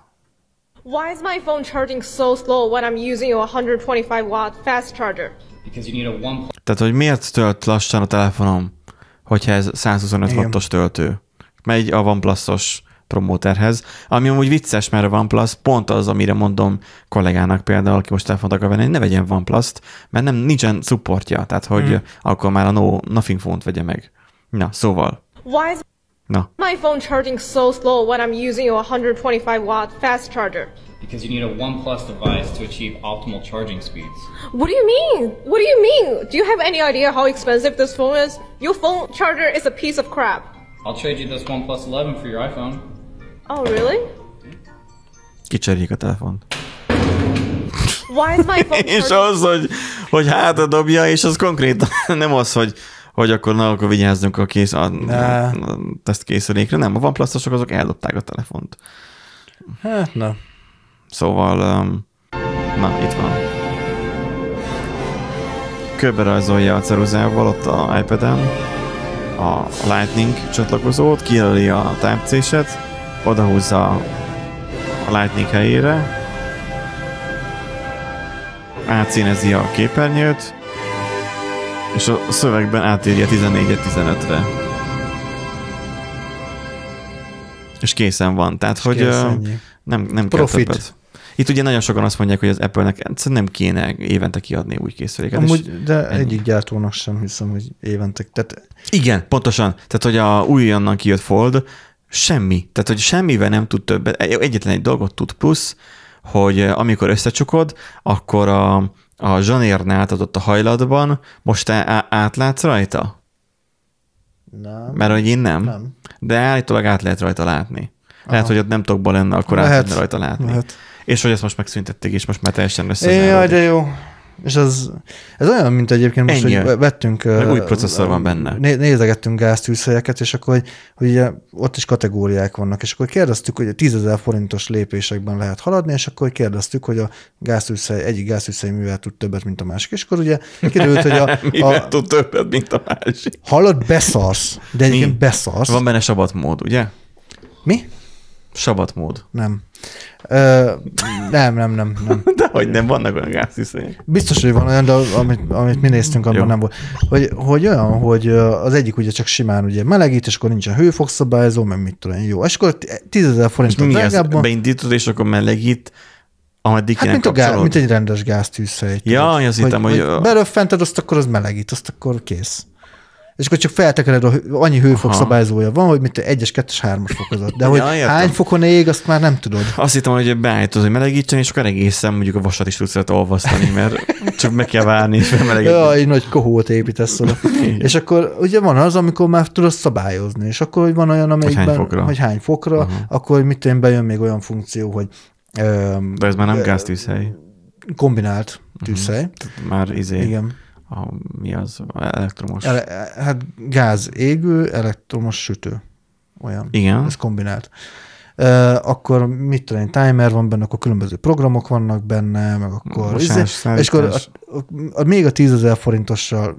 Why is my phone charging so slow when I'm using a 125 watt fast charger? because you need a one Tehát, hogy miért tölt lassan a telefonom, hogyha ez 125 Igen. wattos töltő. Megy a OnePlus-os promóterhez, ami amúgy vicces, mert a OnePlus pont az, amire mondom kollégának például, aki most telefont akar venni, hogy ne vegyen OnePlus-t, mert nem, nincsen supportja, tehát hogy Mhm. akkor már a no, Nothing Phone-t vegye meg. Na, szóval, Why is na, my phone charging so slow when I'm using a 125 watt fast charger? because you need a OnePlus device to achieve optimal charging speeds. What do you mean? What do you mean? Do you have any idea how expensive this phone is? Your phone charger is a piece of crap. I'll trade you this OnePlus 11 for your iPhone. Oh, really? kicserjék a telefont. Why is my phone És az, hogy, hogy hátra dobja, és az konkrétan nem az, hogy hogy akkor na, akkor vigyázzunk a, kész, a, Ne. a tesztkészülékre. Nem, a OnePlus-osok azok eldobták a telefont. Hát na, Szóval, um, na, itt van. Körbe rajzolja a ceruzával ott a iPad-en a Lightning csatlakozót, kijelöli a Type-C-set, odahúzza a Lightning helyére, átszínezi a képernyőt, és a szövegben átírja 14 15-re. És készen van. Tehát, hogy kész, ö, ennyi. nem, nem kell Profit. többet. Itt ugye nagyon sokan azt mondják, hogy az Apple-nek nem kéne évente kiadni új készüléket. és Amúgy, de ennyi. egyik gyártónak sem hiszem, hogy évente. Tehát Igen, pontosan. Tehát, hogy a újonnan kijött Fold, semmi. Tehát, hogy semmivel nem tud többet. Egyetlen egy dolgot tud plusz, hogy amikor összecsukod, akkor a, a zsanérnál, tehát ott a hajlatban, most te átlátsz rajta? Nem. Mert hogy én nem. Nem. De állítólag át lehet rajta látni. Lehet, hogy ott nem tokba lenne, akkor át Lehet. lehetne rajta látni. Lehet. És hogy ezt most megszüntették, és most már teljesen Jaj, összezárult. de jó. És az, ez olyan, mint egyébként most, Ennyi. hogy vettünk... Meg új processzor van benne. Né- nézegettünk gáztűzhelyeket, és akkor, hogy, hogy ugye ott is kategóriák vannak, és akkor kérdeztük, hogy 10 ezer forintos lépésekben lehet haladni, és akkor kérdeztük, hogy a gáztűzhely, egyik gáztűzhely mivel tud többet, mint a másik, és akkor ugye kiderült, hogy a, Mivel a tud többet, mint a másik. halad beszarsz, de egyébként Mi? beszarsz. Van benne sabatmód, ugye? Mi? Sabatmód. Nem. Ö, nem, nem, nem, nem. De hogy nem, vannak olyan gáztisztények. Biztos, hogy van olyan, de amit, amit mi néztünk, abban Jó. nem volt. Hogy, hogy olyan, hogy az egyik ugye csak simán ugye melegít, és akkor nincsen hőfokszabályozó, meg mit tudom jó. És akkor 10 ezer forint mi drágábban. Beindítod, és akkor melegít, ameddig Hát mint, a gáz, mint egy rendes gáztűzhely. Ja, azt hittem, hogy- Beröffented, azt akkor az melegít, azt akkor kész. És akkor csak feltekered, a annyi hőfokszabályzója van, hogy mint egy 1-es, 2-es, 3-as fokozat. De hogy Ja, értem. hány fokon ég, azt már nem tudod. Azt hittem, hogy beállítod, hogy melegítsen, és akkor egészen mondjuk a vasat is tudsz olvasztani, mert csak meg kell várni, és felmelegíteni. Ja, egy nagy kohót építesz oda. és akkor ugye van az, amikor már tudod szabályozni, és akkor hogy van olyan, amelyikben, hány fokra. hogy hány fokra, uh-huh. akkor hogy mit tudom, bejön még olyan funkció, hogy öm, De ez már nem gáztűzhely. kombinált tűzhely. Már izé, Igen. A, mi az, elektromos. Ele, hát gáz égő, elektromos sütő. Olyan. Igen. Ez kombinált. Uh, akkor mit tudom én, timer van benne, akkor különböző programok vannak benne, meg akkor... Mosás, izé- és akkor a, a, a, még a 10 ezer forintossal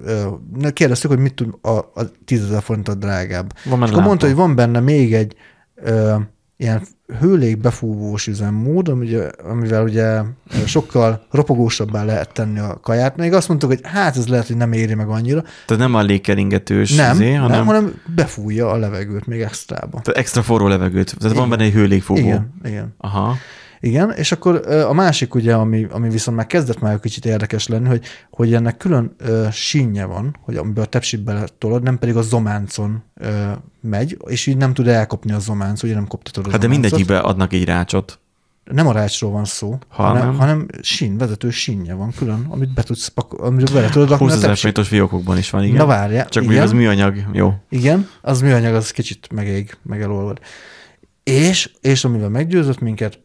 uh, kérdeztük, hogy mit tud a, a 10 ezer forint a drágább. Van és akkor mondta, lámpa. hogy van benne még egy uh, ilyen hőlégbefúvós üzemmód, ugye, amivel ugye sokkal ropogósabbá lehet tenni a kaját. Még azt mondtuk, hogy hát ez lehet, hogy nem éri meg annyira. Tehát nem a légkeringetős, Nem, izé, hanem, nem, hanem befújja a levegőt még extrába. tehát extra forró levegőt. Tehát van Igen. benne egy hőlégfúvó. Igen, igen. Aha. Igen, és akkor a másik ugye, ami, ami viszont már kezdett már egy kicsit érdekes lenni, hogy, hogy ennek külön ö, sínje van, hogy amiben a tepsit beletolod, nem pedig a zománcon ö, megy, és így nem tud elkopni a zománc, ugye nem koptatod a Hát de zománcot. mindegyikbe adnak egy rácsot. Nem a rácsról van szó, Hanem? hanem, hanem sín, vezető sínje van külön, amit be tudsz pakol, amit bele tudod rakni 20 a ezer forintos fiókokban is van, igen. Na várjál, Csak igen. az műanyag, jó. Igen, az műanyag, az kicsit megég, meg elolvad. És, és amivel meggyőzött minket,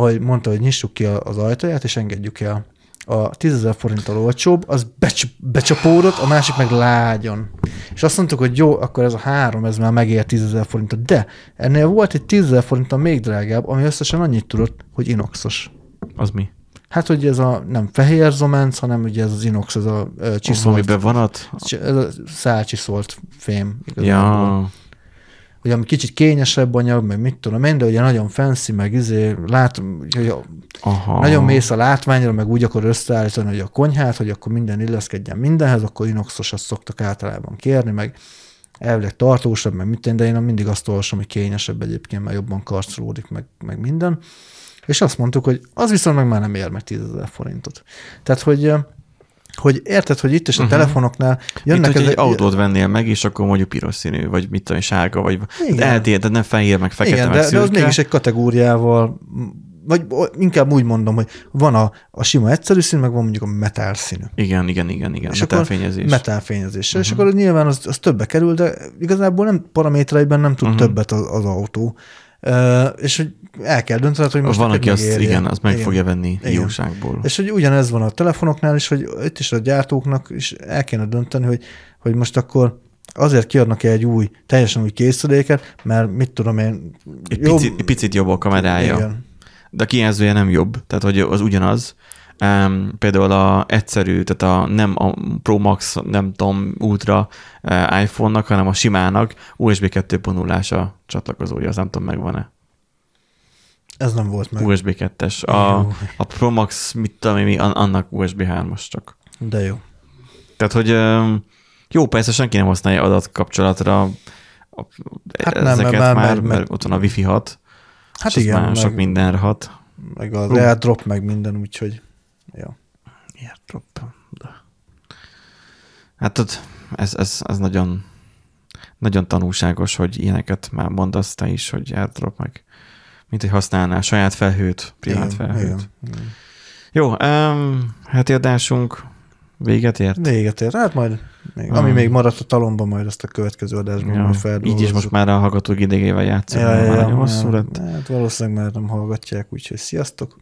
hogy mondta, hogy nyissuk ki az ajtaját, és engedjük el. A 10 ezer forinttal olcsóbb, az becs- becsapódott, a másik meg lágyon. És azt mondtuk, hogy jó, akkor ez a három, ez már megér 10 ezer forintot. De ennél volt egy 10 ezer forinttal még drágább, ami összesen annyit tudott, hogy inoxos. Az mi? Hát, hogy ez a nem fehér zománc, hanem ugye ez az inox, ez a csiszolt, Amiben vonat? ez a szálcsiszolt fém. igazából Ja, hogy ami kicsit kényesebb anyag, meg mit tudom én, de ugye nagyon fancy, meg izé, lát, hogy aha. nagyon mész a látványra, meg úgy akar összeállítani, hogy a konyhát, hogy akkor minden illeszkedjen mindenhez, akkor inoxosat szoktak általában kérni, meg elvileg tartósabb, meg mit de én mindig azt olvasom, hogy kényesebb egyébként, mert jobban karcolódik, meg, meg minden. És azt mondtuk, hogy az viszont meg már nem ér meg 10 ezer forintot. Tehát, hogy hogy érted, hogy itt is a uh-huh. telefonoknál Mint, jönnek egy ezek- autót vennél meg, és akkor mondjuk piros színű, vagy mit tudom, sárga, vagy eltér, tehát nem fehér, meg fekete, Igen, meg de, de az szürke. mégis egy kategóriával, vagy inkább úgy mondom, hogy van a, a sima egyszerű szín, meg van mondjuk a metál színű. Igen, igen, igen, igen. És Metálfényezés. metálfényezés. Uh-huh. És akkor nyilván az, az többe kerül, de igazából nem paramétereiben nem tud uh-huh. többet az, az autó. Uh, és hogy el kell döntened, hogy most van, aki azt, megéri-e. igen, azt meg Igen. fogja venni Igen. hiúságból. És hogy ugyanez van a telefonoknál is, hogy itt is a gyártóknak is el kéne dönteni, hogy, hogy most akkor azért kiadnak egy új, teljesen új készüléket, mert mit tudom én, Egy picit, egy picit jobb a kamerája. Igen. De a kijelzője nem jobb, tehát hogy az ugyanaz. Um, például a egyszerű, tehát a nem a Pro Max, nem tudom, Ultra uh, iPhone-nak, hanem a simának USB 2.0-ás a csatlakozója, az nem tudom, megvan-e. Ez nem volt meg. USB 2-es. A, Jó. a Pro Max, mit tudom én, annak USB 3-as csak. De jó. Tehát, hogy jó, persze senki nem használja adatkapcsolatra a, Hát nem, ezeket mert már, mert, mert- mert ott van a Wi-Fi 6, Hát és igen, már sok mindenre hat. meg az airdrop, meg minden, úgyhogy jó. Airdrop. De. Hát ott ez, ez, ez nagyon, nagyon tanulságos, hogy ilyeneket már mondasz te is, hogy airdrop meg, mint hogy használnál saját felhőt, privát Igen, felhőt. igen, igen. Jó, um, heti adásunk Véget ért? Véget ért. Hát majd, még, ami Ah. még maradt a talomban, majd azt a következő adásban Ja, majd így feldolgozzuk. is most már a hallgatók idegével játszunk, Ja, ja, már ja, hosszú lett. Hát valószínűleg már nem hallgatják, úgyhogy sziasztok.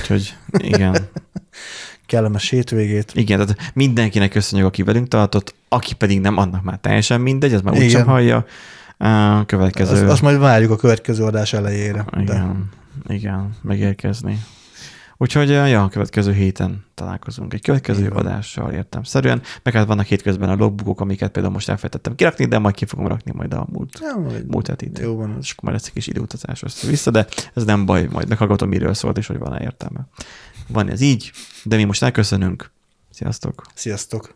Úgyhogy igen. Kellemes hétvégét. Igen, tehát mindenkinek köszönjük, aki velünk tartott, aki pedig nem, annak már teljesen mindegy, az már úgysem hallja. A következő... Azt, azt majd várjuk a következő adás elejére. De Igen, igen, megérkezni. Úgyhogy ja, a következő héten találkozunk egy következő van. adással értemszerűen, meg hát vannak hétközben a logbookok, amiket például most elfelejtettem kirakni, de majd ki fogom rakni majd a múlt, Ja, majd- múlt heti. Jó van az. És akkor majd lesz egy kis időutazás össze-vissza, de ez nem baj, majd meghallgatom, miről szólt, és hogy van-e értelme. Van ez így, de mi most elköszönünk. Sziasztok! Sziasztok.